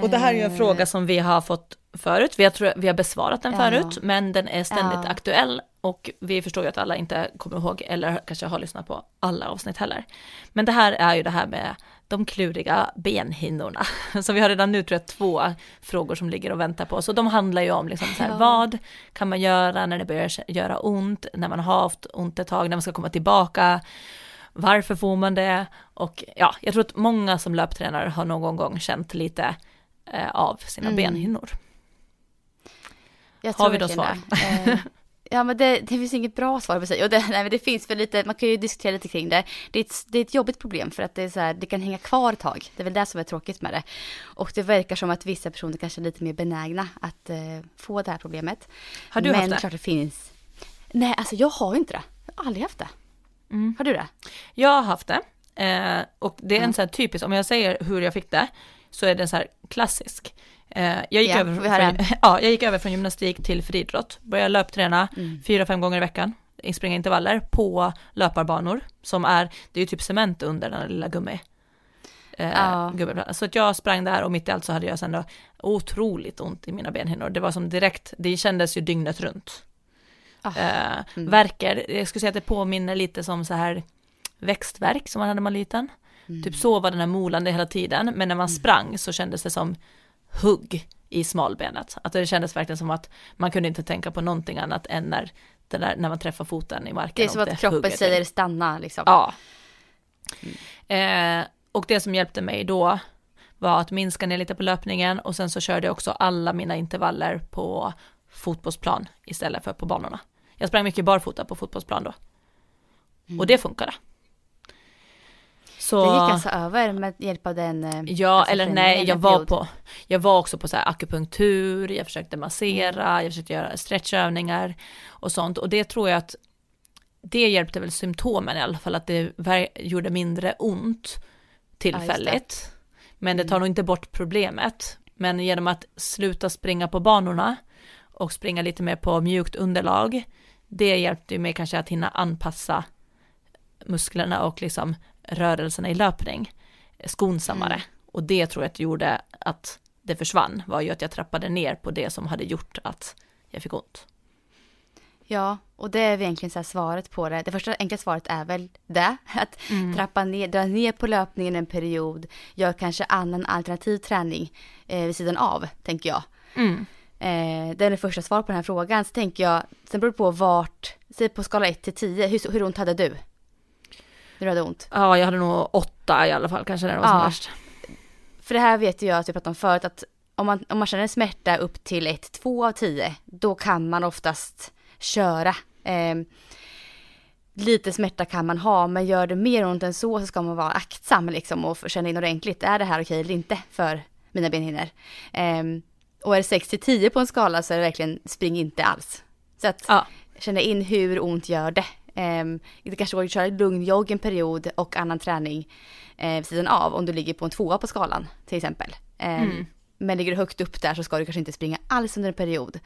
Och det här är ju en Eh, fråga som vi har fått förut. Vi har, tror vi har besvarat den Ja. förut, men den är ständigt Ja. aktuell och vi förstår ju att alla inte kommer ihåg eller kanske har lyssnat på alla avsnitt heller. Men det här är ju det här med de kluriga benhinnorna. Så vi har redan nu tror jag två frågor som ligger och väntar på oss och de handlar ju om liksom så här, Ja. vad kan man göra när det börjar göra ont, när man har haft ont ett tag, när man ska komma tillbaka, varför får man det? Och ja, jag tror att många som löptränare har någon gång känt lite eh, av sina Mm. benhinnor. Jag Har vi då det. Eh, Ja men det, det finns inget bra svar på sig. Och det, nej, men det finns för lite, man kan ju diskutera lite kring det. Det är ett, det är ett jobbigt problem för att det är så här, det kan hänga kvar ett tag. Det är väl det som är tråkigt med det. Och det verkar som att vissa personer kanske är lite mer benägna att eh, få det här problemet. Har du men haft det? klart det finns. Nej, alltså jag har inte det. Jag har aldrig haft det. Mm. Har du det? Jag har haft det. Eh, och det är en sån här typisk, om jag säger hur jag fick det, så är det så här klassisk. Eh, jag, gick Ja, över från, ja, jag gick över från gymnastik till friidrott. Började löpträna Mm. fyra, fem gånger i veckan, springa intervaller på löparbanor, som är, det är ju typ cement under den lilla gummi. Eh, Ja. Så att jag sprang där och mitt i allt så hade jag sen då otroligt ont i mina benhinnor. Det var som direkt, det kändes ju dygnet runt. Ah, Eh, mm. Verkar, jag skulle säga att det påminner lite som så här växtverk som man hade när man var liten. Mm. Typ så var den här molande hela tiden, men när man sprang så kändes det som hugg i smalbenet. Att det kändes verkligen som att man kunde inte tänka på någonting annat än när, där, när man träffar foten i marken. Det är som att kroppen säger stanna liksom. Ja. Eh, och det som hjälpte mig då var att minska ner lite på löpningen och sen så körde jag också alla mina intervaller på fotbollsplan istället för på banorna. Jag sprang mycket barfota på fotbollsplan då. Och det funkade. Så, Mm. Det gick alltså över med hjälp av den... eh, ja, alltså eller nej, jag var på, jag var också på så här akupunktur, jag försökte massera, Mm. jag försökte göra stretchövningar och sånt. Och det tror jag att det hjälpte väl symptomen i alla fall, att det gjorde mindre ont tillfälligt. Men det tar Mm. nog inte bort problemet. Men genom att sluta springa på banorna och springa lite mer på mjukt underlag, det hjälpte ju mig kanske att hinna anpassa musklerna och liksom rörelserna i löpning skonsammare. Mm. Och det tror jag att gjorde att det försvann, var ju att jag trappade ner på det som hade gjort att jag fick ont. Ja, och det är egentligen så svaret på det. Det första enkla svaret är väl det. Att Mm. trappa ner, dra ner på löpningen en period. Gör kanske annan alternativ träning eh, vid sidan av, tänker jag. Mm. Eh, det är det första svaret på den här frågan. Så tänker jag, sen beror det på vart, säg på skala 1 till 10, hur, hur ont hade du? När du hade ont? Ja, jag hade nog åtta i alla fall, kanske när det var som Ja. värst. För det här vet jag att vi pratade om förut, att om man, om man känner smärta upp till 1, 2 av 10, då kan man oftast köra. Eh, lite smärta kan man ha, men gör det mer ont än så så ska man vara aktsam liksom och känna in ordentligt, är det här okej eller inte för mina benhinnor? Eh, och är det 6 till 10 på en skala så är det verkligen spring inte alls. Så att Ja. känna in hur ont gör det. Um, det kanske går att köra lugn jogg en period och annan träning eh, vid sidan av om du ligger på en tvåa på skalan till exempel. Ehm, Men ligger du högt upp där så ska du kanske inte springa alls under en period.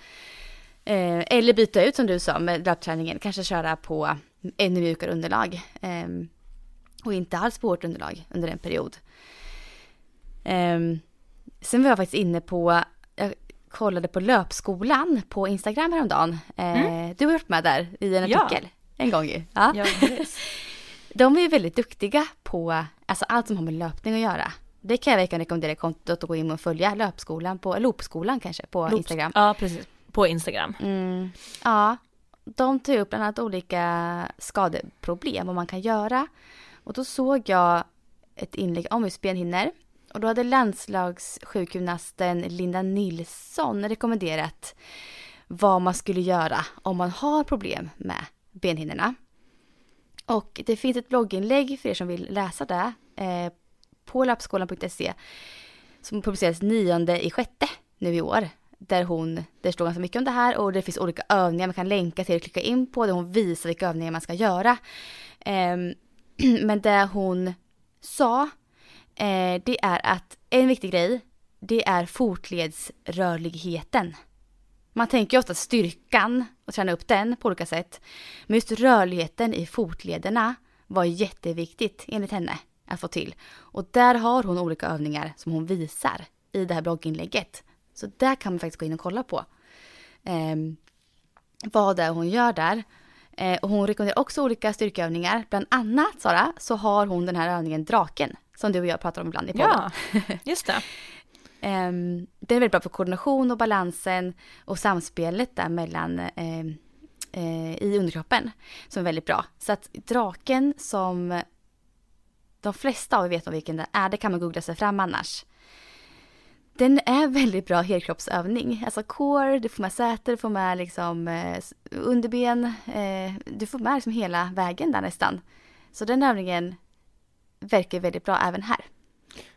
Eh, eller byta ut som du sa med löpträningen, kanske köra på ännu mjukare underlag. Ehm, och inte alls på hårt underlag under en period. Ehm, sen var jag faktiskt inne på, jag kollade på löpskolan på Instagram häromdagen. Eh, Du har varit med där i en Ja. artikel en gång ju. Ja. Ja. De är ju väldigt duktiga på alltså allt som har med löpning att göra. Det kan jag verkligen rekommendera kontot att gå in och följa löpskolan på, loopskolan kanske på Loops. Instagram. Ja, precis. På Instagram. Mm, ja, de tar upp bland annat olika skadeproblem och man kan göra. Och då såg jag ett inlägg om just benhinnor. Och då hade landslagssjukgymnasten Linda Nilsson rekommenderat vad man skulle göra om man har problem med benhinnorna. Och det finns ett blogginlägg för er som vill läsa det eh, på lappskolan.se som publiceras 9 i sjätte nu i år. Där hon, det står ganska mycket om det här och det finns olika övningar man kan länka till och klicka in på där hon visar vilka övningar man ska göra. Eh, men det hon sa, eh, det är att en viktig grej, det är fotledsrörligheten. Man tänker ju ofta styrkan och träna upp den på olika sätt. Men just rörligheten i fotlederna var jätteviktigt enligt henne att få till. Och där har hon olika övningar som hon visar i det här blogginlägget. Så där kan man faktiskt gå in och kolla på eh, vad det är hon gör där. Eh, och hon rekommenderar också olika styrkeövningar. Bland annat, Sara, så har hon den här övningen draken som du och jag pratar om ibland i podden. Ja, just det. Um, den är väldigt bra för koordination och balansen och samspelet där mellan uh, uh, i underkroppen som är väldigt bra. Så att draken som de flesta av er vet om vilken det är, det kan man googla sig fram annars. Den är väldigt bra helkroppsövning. Alltså core, du får med säte, du får med liksom eh, underben, eh, du får med liksom hela vägen där nästan. Så den övningen verkar väldigt bra även här.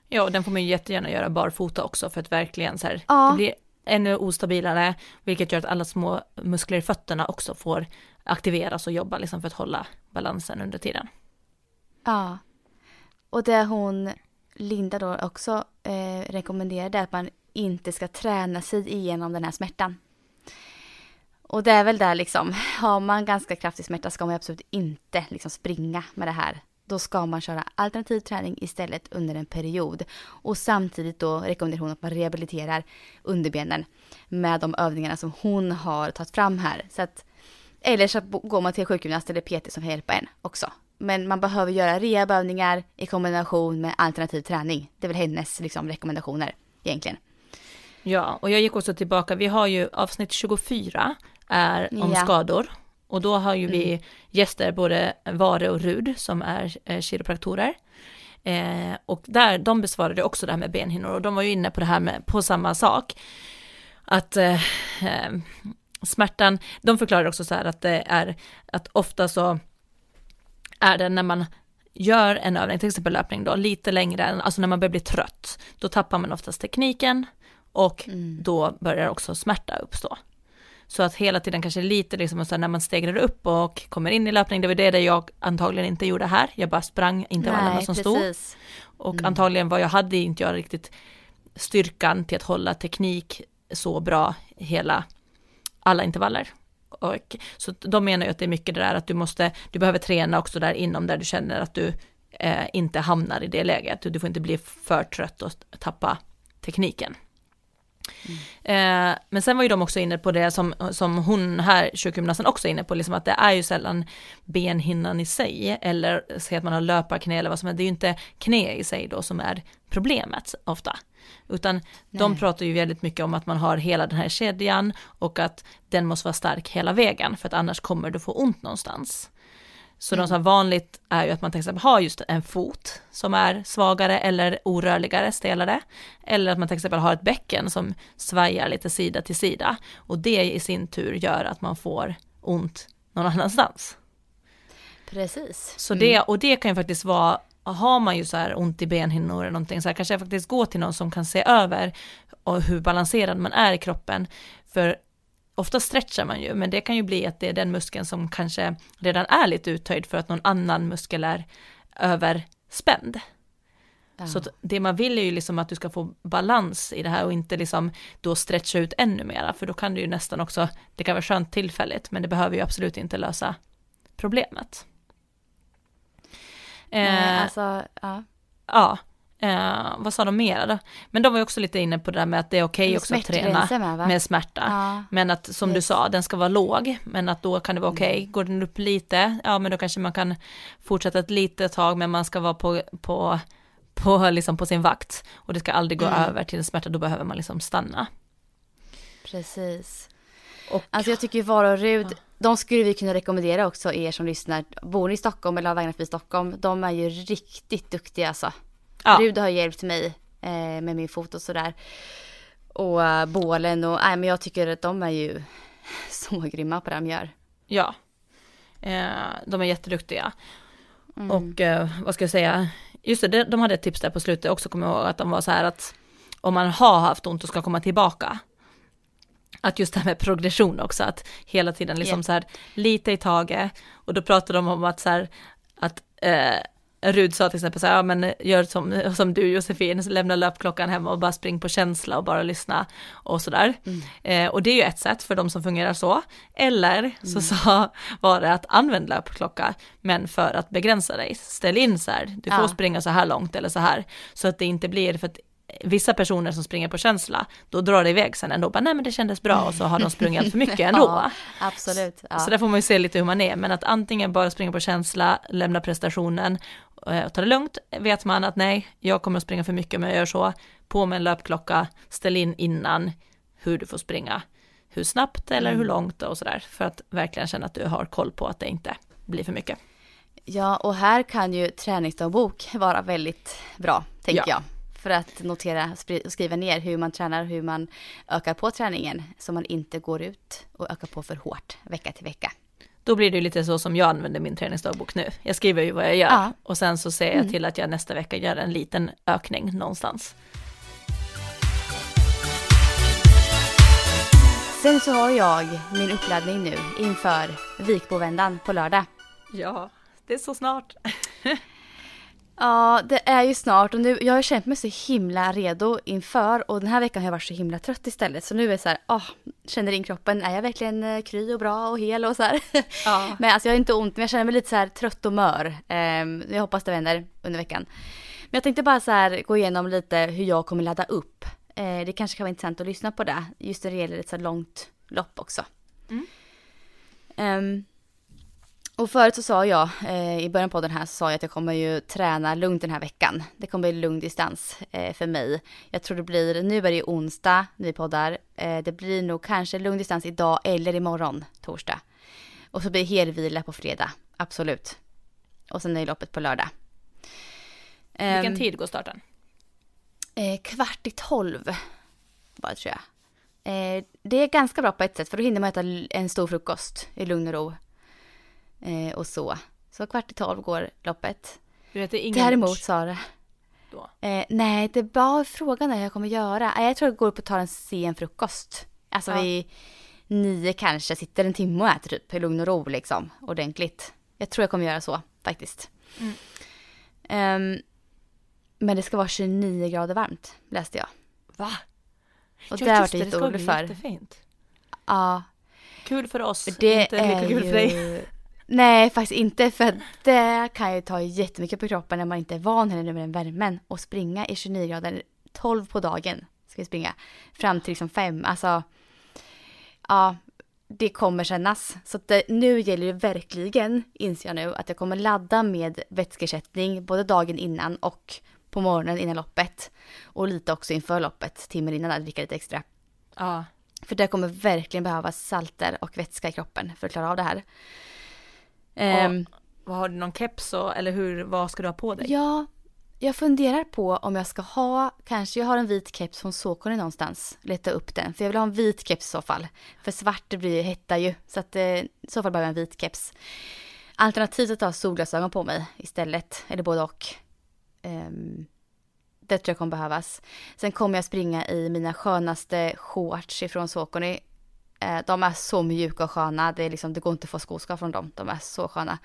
Ja, och den får man ju jättegärna göra barfota också för att verkligen så här, Ja. det blir ännu ostabilare, vilket gör att alla små muskler i fötterna också får aktiveras och jobba liksom för att hålla balansen under tiden. Ja. Och det hon, Linda då också eh, rekommenderade att man inte ska träna sig igenom den här smärtan. Och det är väl där liksom, har man ganska kraftig smärta ska man absolut inte liksom springa med det här. Då ska man köra alternativ träning istället under en period. Och samtidigt då rekommenderar hon att man rehabiliterar underbenen med de övningarna som hon har tagit fram här. Så att, eller så går man till sjukgymnast eller PT som kan hjälpa en också. Men man behöver göra rehabövningar i kombination med alternativ träning. Det är väl hennes liksom, rekommendationer egentligen. Ja, och jag gick också tillbaka, vi har ju avsnitt 24 är om Ja. skador. Och då har ju vi gäster, både Vare och Rud, som är eh, kiropraktorer. Eh, och där, de besvarade också det här med benhinnor och de var ju inne på det här med, på samma sak. Att eh, eh, smärtan, de förklarar också så här att det är, att ofta så är det när man gör en övning, till exempel löpning då, lite längre än, alltså när man börjar bli trött, då tappar man oftast tekniken och då börjar också smärta uppstå. Så att hela tiden kanske lite liksom så när man stegrar upp och kommer in i löpning, det var det där jag antagligen inte gjorde här, jag bara sprang intervallerna som stod. precis. Och antagligen vad jag hade inte jag riktigt styrkan till att hålla teknik så bra hela alla intervaller. Och, så de menar ju att det är mycket det där att du måste, du behöver träna också där inom där du känner att du eh, inte hamnar i det läget. Du får inte bli för trött och tappa tekniken. Eh, men sen var ju de också inne på det som, som hon här, sjukgymnasten också är inne på, liksom att det är ju sällan benhinnan i sig, eller säg att man har löparknä eller vad som helst, det är ju inte knä i sig då som är problemet ofta. Utan de pratar ju väldigt mycket om att man har hela den här kedjan och att den måste vara stark hela vägen, för att annars kommer du få ont någonstans. Så de som vanligt är ju att man till exempel har just en fot som är svagare eller orörligare, stelare. Eller att man till exempel har ett bäcken som svajar lite sida till sida. Och det i sin tur gör att man får ont någon annanstans. Precis. Så det, och det kan ju faktiskt vara, har man ju så här ont i benhinnor eller någonting, så här kanske jag faktiskt gå till någon som kan se över och hur balanserad man är i kroppen. För ofta stretchar man ju, men det kan ju bli att det är den muskeln som kanske redan är lite uttöjd för att någon annan muskel är överspänd. Ja. Så det man vill är ju liksom att du ska få balans i det här och inte liksom då stretcha ut ännu mera, för då kan du ju nästan också, det kan vara skönt tillfälligt, men det behöver ju absolut inte lösa problemet. Nej, Eh, alltså, ja. Ja, eh, vad sa de mera då? Men de var ju också lite inne på det där med att det är okej Med också att träna med, med smärta. Ja. Men att som du Yes. sa, den ska vara låg, men att då kan det vara okej. Mm. Går den upp lite, ja men då kanske man kan fortsätta ett litet tag, men man ska vara på, på, på, liksom på sin vakt. Och det ska aldrig gå Mm. över till en smärta, då behöver man liksom stanna. Precis. Och, Alltså jag tycker Vara och Rud, de skulle vi kunna rekommendera också er som lyssnar. Bor ni i Stockholm eller har vägarna förbi Stockholm, de är ju riktigt duktiga alltså. Ja, Rud har hjälpt mig eh, med min fot och sådär. Och uh, bålen och, nej men jag tycker att de är ju så grymma på det de gör. Ja, eh, de är jätteduktiga. Mm. Och eh, vad ska jag säga, just det, de hade ett tips där på slutet också, kommer jag ihåg, att de var så här att om man har haft ont och ska komma tillbaka, att just det här med progression också, att hela tiden liksom Yeah. så här lite i taget, och då pratade de om att så här, att eh, Rud sa till exempel så här, ja men gör som, som du Josefin, lämna löpklockan hemma och bara spring på känsla och bara lyssna och sådär. Eh, och det är ju ett sätt för de som fungerar så. Eller så sa, var det att använd löpklocka, men för att begränsa dig, ställ in så här, du får Ja. springa så här långt eller så här, så att det inte blir, för att vissa personer som springer på känsla, då drar det iväg sen ändå, bara nej men det kändes bra och så har de sprungit allt för mycket ändå. Ja, absolut. Ja. Så där får man ju se lite hur man är, men att antingen bara springa på känsla, lämna prestationen och ta det lugnt, vet man att nej, jag kommer att springa för mycket om jag gör så, på med en löpklocka, ställ in innan hur du får springa, hur snabbt eller hur långt och sådär, för att verkligen känna att du har koll på att det inte blir för mycket. Ja, och här kan ju träningsdagbok vara väldigt bra, tänker Ja. jag. För att notera och skriva ner hur man tränar, hur man ökar på träningen. Så man inte går ut och ökar på för hårt vecka till vecka. Då blir det ju lite så som jag använder min träningsdagbok nu. Jag skriver ju vad jag gör Ja. och sen så ser jag till att jag nästa vecka gör en liten ökning någonstans. Sen så har jag min uppladdning nu inför Vikbovändan på lördag. Ja, det är så snart. Ja, det är ju snart och nu, jag har känt mig så himla redo inför och den här veckan har jag varit så himla trött istället. Så nu är det så här, ah, känner in kroppen, är jag verkligen eh, kry och bra och hel och så här. Ja. men alltså jag har inte ont, men jag känner mig lite så här trött och mör. Ehm, jag hoppas det vänder under veckan. Men jag tänkte bara så här gå igenom lite hur jag kommer ladda upp. Eh, det kanske kan vara intressant att lyssna på det, just när det gäller ett så långt lopp också. Ehm, och förut så sa jag, eh, i början på den här så sa jag att jag kommer ju träna lugnt den här veckan. Det kommer bli lugn distans eh, för mig. Jag tror det blir, nu är det ju onsdag, vi poddar. Eh, det blir nog kanske lugn distans idag eller imorgon, torsdag. Och så blir det helvila på fredag, absolut. Och sen är loppet på lördag. Vilken Ehm, tid går starten? Eh, kvart i tolv, bara tror jag. Eh, det är ganska bra på ett sätt, för då hinner man äta en stor frukost i lugn och ro. Eh, och så. Så kvart i tolv går loppet. Du vet, det är ingen Däremot lunch Sara. Eh, nej, det bara frågan är jag kommer göra. Eh, jag tror jag går upp och tar en sen frukost. Alltså Ja. vid nio kanske, sitter en timme och äter typ i lugn och ro liksom. Ordentligt. Jag tror jag kommer göra så faktiskt. Mm. Ehm, men det ska vara 29 grader varmt, läste jag. Va? Och det har jag varit lite orolig för. Jättefint. Ja, Kul för oss, det inte lika kul för dig. Nej, faktiskt inte. För det kan ju ta jättemycket på kroppen när man inte är van heller med den värmen. Och springa i 29 grader, 12 på dagen ska vi springa. Fram till liksom 5. Alltså, ja, det kommer kännas. Så det, nu gäller det verkligen, inser jag nu, att jag kommer ladda med vätskeersättning både dagen innan och på morgonen innan loppet. Och lite också inför loppet, timmen innan, att dricka lite extra. Ja. För det kommer verkligen behövas salter och vätska i kroppen för att klara av det här. Ehm, Vad har du någon keps och, eller hur, vad ska du ha på dig? ja, jag funderar på om jag ska ha, kanske jag har en vit keps från Såkone någonstans. Leta upp den, för jag vill ha en vit keps i så fall. För svart blir hetta ju, så att eh, i så fall behöver jag en vit keps. Alternativt att ha solglasögon på mig istället, eller både och. Ehm, det tror jag kommer behövas. Sen kommer jag springa i mina skönaste shorts ifrån Saucony. Eh, de är så mjuka och sköna. Det, är liksom, det går inte att få skoskav från dem. De är så sköna.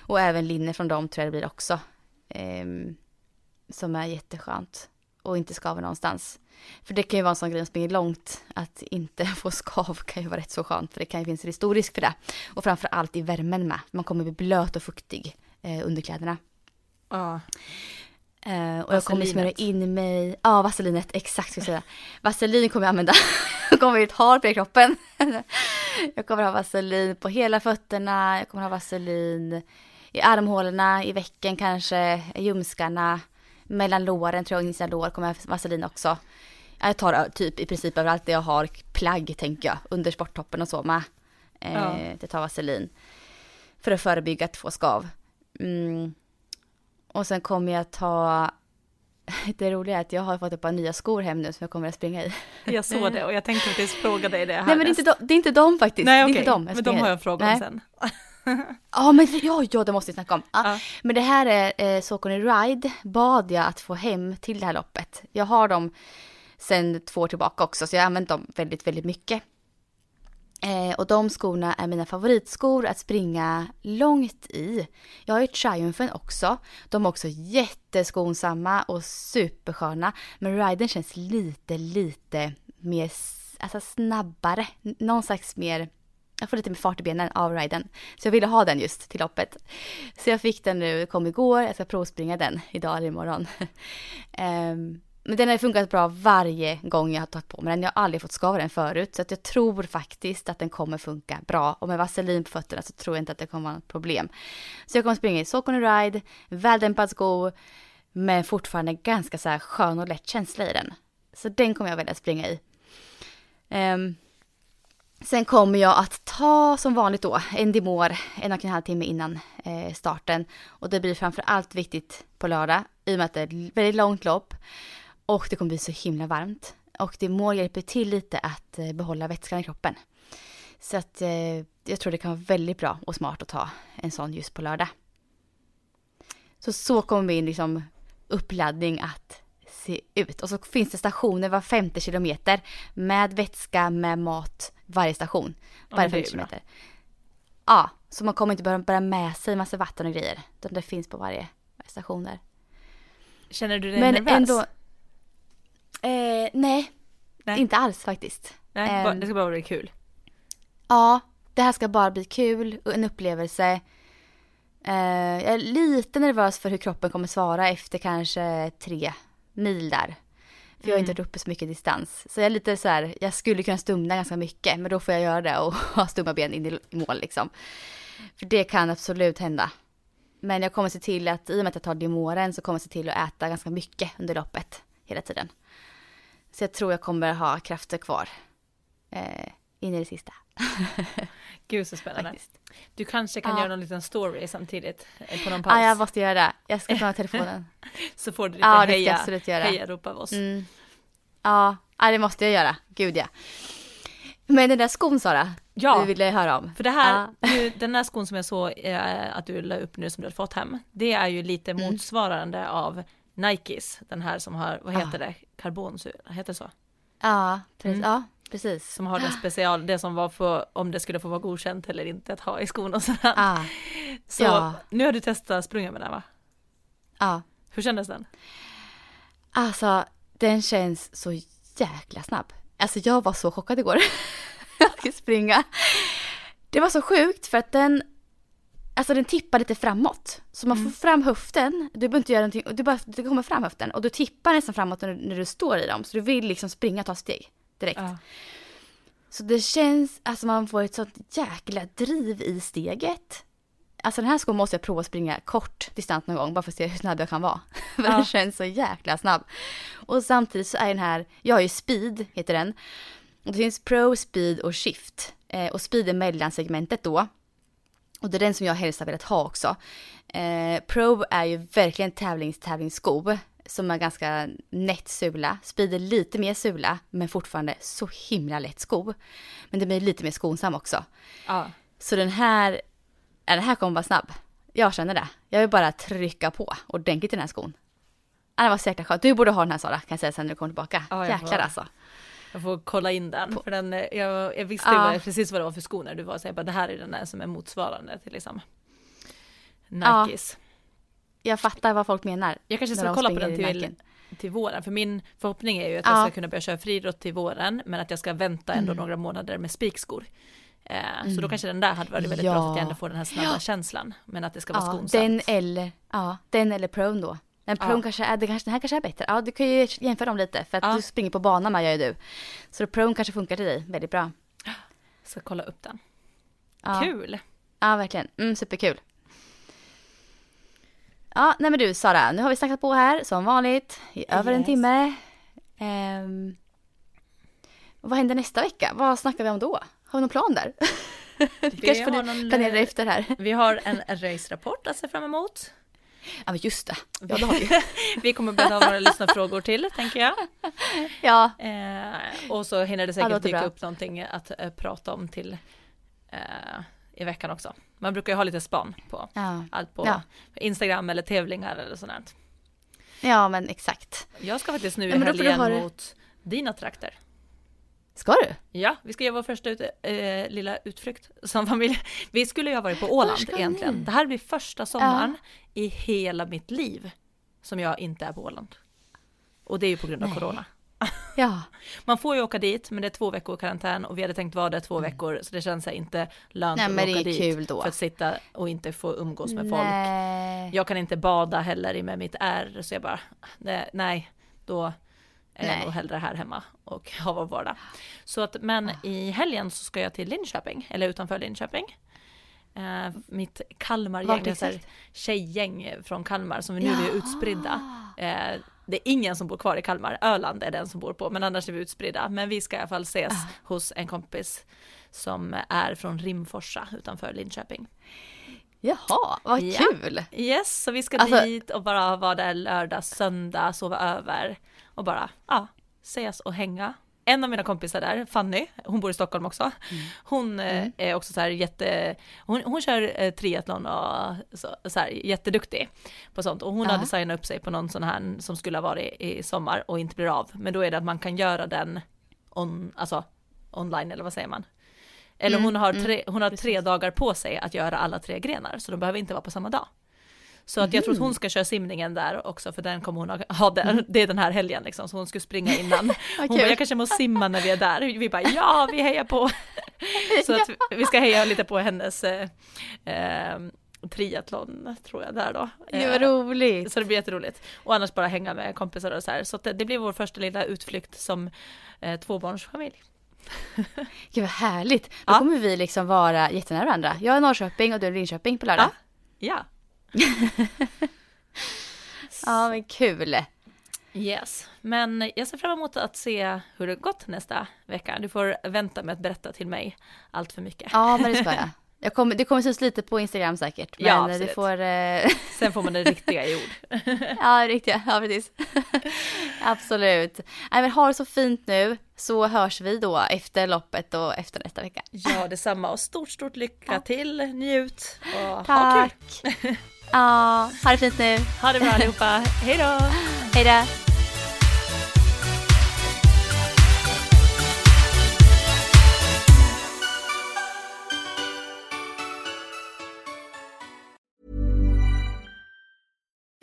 Och även linne från dem tror jag det blir också. Ehm, som är jätteskönt. Och inte skaver någonstans. För det kan ju vara en sån grej som springer långt. Att inte få skav kan ju vara rätt så skönt. För det kan ju finnas en stor risk för det. Och framför allt i värmen med. Man kommer bli blöt och fuktig eh, under kläderna. Ja. Eh, och jag kommer smörja Vaselinet. in mig, ja vaselinet, exakt ska jag säga. Vaselin kommer jag använda, jag kommer ett har på hela kroppen. jag kommer ha vaselin på hela fötterna, jag kommer ha vaselin i armhålorna, i vecken kanske, i ljumskarna, mellan låren tror jag, innan lår kommer jag ha vaselin också. Jag tar typ i princip överallt där jag har plagg tänker jag, under sporttoppen och så med. Eh, Ja. Det tar vaselin. För att förebygga att få skav. Mm. Och sen kommer jag ta det roliga är att jag har fått ett par nya skor hem nu som jag kommer att springa i. Jag såg det och jag tänkte faktiskt fråga dig det här. Nej men det är, inte de, det är inte de faktiskt. Nej okej, jag men de har jag en fråga Nej. om sen. Ja, men ja, ja, det måste vi snacka om. Ja. Ja. Men det här är eh, Saucony Ride bad jag att få hem till det här loppet. Jag har dem sedan två år tillbaka också, så jag har använt dem väldigt, väldigt mycket. Eh, och de skorna är mina favoritskor att springa långt i. Jag har ju Triumphen också. De är också jätteskonsamma och supersköna. Men Riden känns lite, lite mer alltså snabbare. Någon slags mer jag får lite mer fart i benen av riden. Så jag ville ha den just till loppet. Så jag fick den nu, kom igår, jag ska provspringa den idag eller imorgon. Ehm, men den har funkat bra varje gång jag har tagit på mig den. Jag har aldrig fått skava den förut. Så att jag tror faktiskt att den kommer funka bra. Och med vaselin på fötterna så tror jag inte att det kommer vara något problem. Så jag kommer springa i Saucony Ride, väldämpad sko, men fortfarande ganska så här skön och lätt känsla i den. Så den kommer jag välja att springa i. Um, Sen kommer jag att ta som vanligt då en Dimor en och en halv timme innan eh, starten. Och det blir framför allt viktigt på lördag i och med att det är ett väldigt långt lopp. Och det kommer bli så himla varmt. Och Dimor hjälper till lite att eh, behålla vätskan i kroppen. Så att eh, jag tror det kan vara väldigt bra och smart att ta en sån just på lördag. Så så kommer min liksom, uppladdning att se ut. Och så finns det stationer var femte kilometer med vätska, med mat varje station. Varje det femte kilometer. Ja, så man kommer inte behöva bära med sig massa vatten och grejer. Utan det finns på varje, varje station där. Känner du dig Men nervös? ändå... Eh, nej, Nej. inte alls faktiskt. Nej, Ehm, det ska bara bli kul. Ja, det här ska bara bli kul och en upplevelse. Eh, jag är lite nervös för hur kroppen kommer svara efter kanske tre mil där. För jag har inte varit uppe så mycket distans. Så jag är lite så här, jag skulle kunna stumna ganska mycket, men då får jag göra det och ha stumma ben in i i mål liksom. För det kan absolut hända. Men jag kommer se till att, i och med att jag tar Dimoren, så kommer jag se till att äta ganska mycket under loppet hela tiden. Så jag tror jag kommer ha krafter kvar eh, in i det sista. Gud så spännande. Faktiskt. Du kanske kan Ja. göra någon liten story samtidigt eh, på någon paus. Ja, jag måste göra det. Jag ska ta telefonen. Så får du lite Ja, heja, absolut göra. heja rop av oss. Mm. Ja, ja, det måste jag göra. Gud ja. Men den där skon Sara, Ja. du ville höra om. För det här, nu, den här skon som jag såg eh, att du la upp nu som du har fått hem, det är ju lite Mm. motsvarande av Nikes, den här som har, vad heter Ja. det, karbonsur, heter det så? Ja, precis. Mm. Ja, precis. Som har den special, det som var för om det skulle få vara godkänt eller inte att ha i skon och sådär. Ja, Så ja. nu har du testat sprunga med den va? ja. Hur kändes den? Alltså, den känns så jäkla snabb. Alltså jag var så chockad igår. jag skulle springa. Det var så sjukt för att den, alltså den tippar lite framåt. Så man får fram höften, du behöver inte göra någonting, du bara, det kommer fram höften och du tippar nästan framåt när du, när du står i dem. Så du vill liksom springa och ta steg direkt. Ja. Så det känns, alltså man får ett sånt jäkla driv i steget. Alltså den här skon måste jag prova att springa kort distans någon gång bara för att se hur snabb jag kan vara. För Ja. den känns så jäkla snabb. Och samtidigt så är den här, jag har ju speed heter den. Och det finns pro, speed och shift. Eh, och speed är mellansegmentet då. Och det är den som jag helst har velat ha också. Eh, Pro är ju verkligen tävlingstävlingssko som är ganska nätt sula. Speed är lite mer sula men fortfarande så himla lätt sko. Men den blir lite mer skonsam också. Ja. Så den här, ja, den här kommer vara snabb. Jag känner det. Jag vill bara trycka på ordentligt i den här skon. Ja, den var så jäkla skön. Du borde ha den här Sara, kan jag säga sen när du kommer tillbaka. Ja, Jäklar alltså. Jag får kolla in den, för den, eh, jag, jag visste Ja. vad, precis vad det var för skor när du var så jag bara det här är den där som är motsvarande till liksom Ja. Nikes. Jag fattar vad folk menar. Jag kanske ska kolla på den till, till våren, för min förhoppning är ju att Ja. jag ska kunna börja köra friidrott till våren, men att jag ska vänta ändå Mm. några månader med spikskor. Eh, Så då kanske den där hade varit väldigt bra så att jag ändå får den här snabba känslan, men att det ska vara Ja, skonsamt. den eller, ja, den eller Prone då. Den Prone Ja. kanske är, det kanske, den här kanske är bättre. Ja, du kan ju jämföra dem lite för att Ja. du springer på banan med gör ju du. Så Prone kanske funkar till dig väldigt bra. Ska kolla upp den. Ja. Kul! Ja, verkligen. Mm, superkul. Ja, nej men du Sara, nu har vi snackat på här som vanligt i över en Yes. timme. Ehm, vad händer nästa vecka? Vad snackar vi om då? Har vi någon plan där? Vi kanske har får planera efter här. Vi har en race-rapport att se fram emot. Ja men just det, ja det har vi. Vi kommer ha några lyssnarfrågor till, tänker jag. Ja, Eh, och så hinner det Ja, säkert det låter dyka bra. upp någonting att eh, prata om till eh, i veckan också. Man brukar ju ha lite span på ja. allt på Ja. Instagram eller tävlingar eller sånt ja men exakt. Jag ska faktiskt nu i Ja, helgen mot dina trakter. Ska du? Ja, vi ska göra vår första ut, eh, lilla utflykt som familj. Vi skulle ju ha varit på Åland egentligen. ni? Det här blir första sommaren i hela mitt liv som jag inte är på Åland. Och det är ju på grund av Nej. corona. Ja. Man får ju åka dit, men det är två veckor karantän och vi hade tänkt vara där två veckor, så det känns inte lönt Mm. Nej, att åka dit kul då. för att sitta och inte få umgås med folk. Nej. Jag kan inte bada heller i med mitt ärr, så jag bara, nej, nej då Nej. nog hellre här hemma och ha vår vardag. Så att, men i helgen så ska jag till Linköping, eller utanför Linköping. Eh, mitt Kalmargäng, är här tjejgäng från Kalmar som vi nu är Jaha. utspridda. Eh, det är ingen som bor kvar i Kalmar, Öland är den som bor på, men annars är vi utspridda. Men vi ska i alla fall ses Ah. hos en kompis som är från Rimforsa utanför Linköping. Jaha, vad Ja. kul! Yes, så vi ska Alltså- dit och bara vara där lördag, söndag, sova över och bara, ja, ses och hänga. En av mina kompisar där, Fanny, hon bor i Stockholm också. Mm. Hon eh, är också så här jätte, hon, hon kör eh, triathlon och så, så här, jätteduktig på sånt. Och hon Ja. hade signat upp sig på någon sån här som skulle ha varit i sommar och inte blir av. Men då är det att man kan göra den on, alltså online eller vad säger man? Eller Mm, hon har, tre, hon har tre dagar på sig att göra alla tre grenar, så de behöver inte vara på samma dag. Så att jag tror att Mm. hon ska köra simningen där också, för den kommer hon ha, ha där, det är den här helgen liksom, så hon ska springa innan. Hon bara, jag kanske måste simma när vi är där. Vi bara, ja, vi hejar på. Så att vi ska heja lite på hennes eh, eh, triathlon, tror jag, där då. Det var Eh, roligt. så det blir jätteroligt. Och annars bara hänga med kompisar och så här. Så att det, det blir vår första lilla utflykt som eh, tvåbarnsfamilj. Gud vad härligt. Då Ja. kommer vi liksom vara jättenära varandra. Jag är Norrköping och du är Linköping på lördag. Ja. Ja, men kul. Yes, men jag ser fram emot att se hur det gått nästa vecka. Du får vänta med att berätta till mig allt för mycket. Ja, men det ska jag. jag kommer, det kommer synas lite på Instagram säkert. Men Ja, ja, absolut. du får... Eh, Sen får man det riktiga i ord. ja, riktigt. Ja, precis. Absolut. Nej, men ha det så fint nu. Så hörs vi då efter loppet och efter nästa vecka. Ja, detsamma och stort, stort lycka till, njut och ha Tack. kul. Ja, ha det fint nu. Ha det bra allihopa, hej då! Hej då.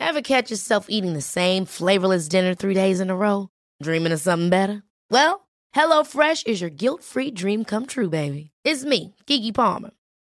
Ever catch yourself eating the same flavorless dinner three days in a row? Dreaming of something better? Well, HelloFresh is your guilt-free dream come true, baby. It's me, Gigi Palmer.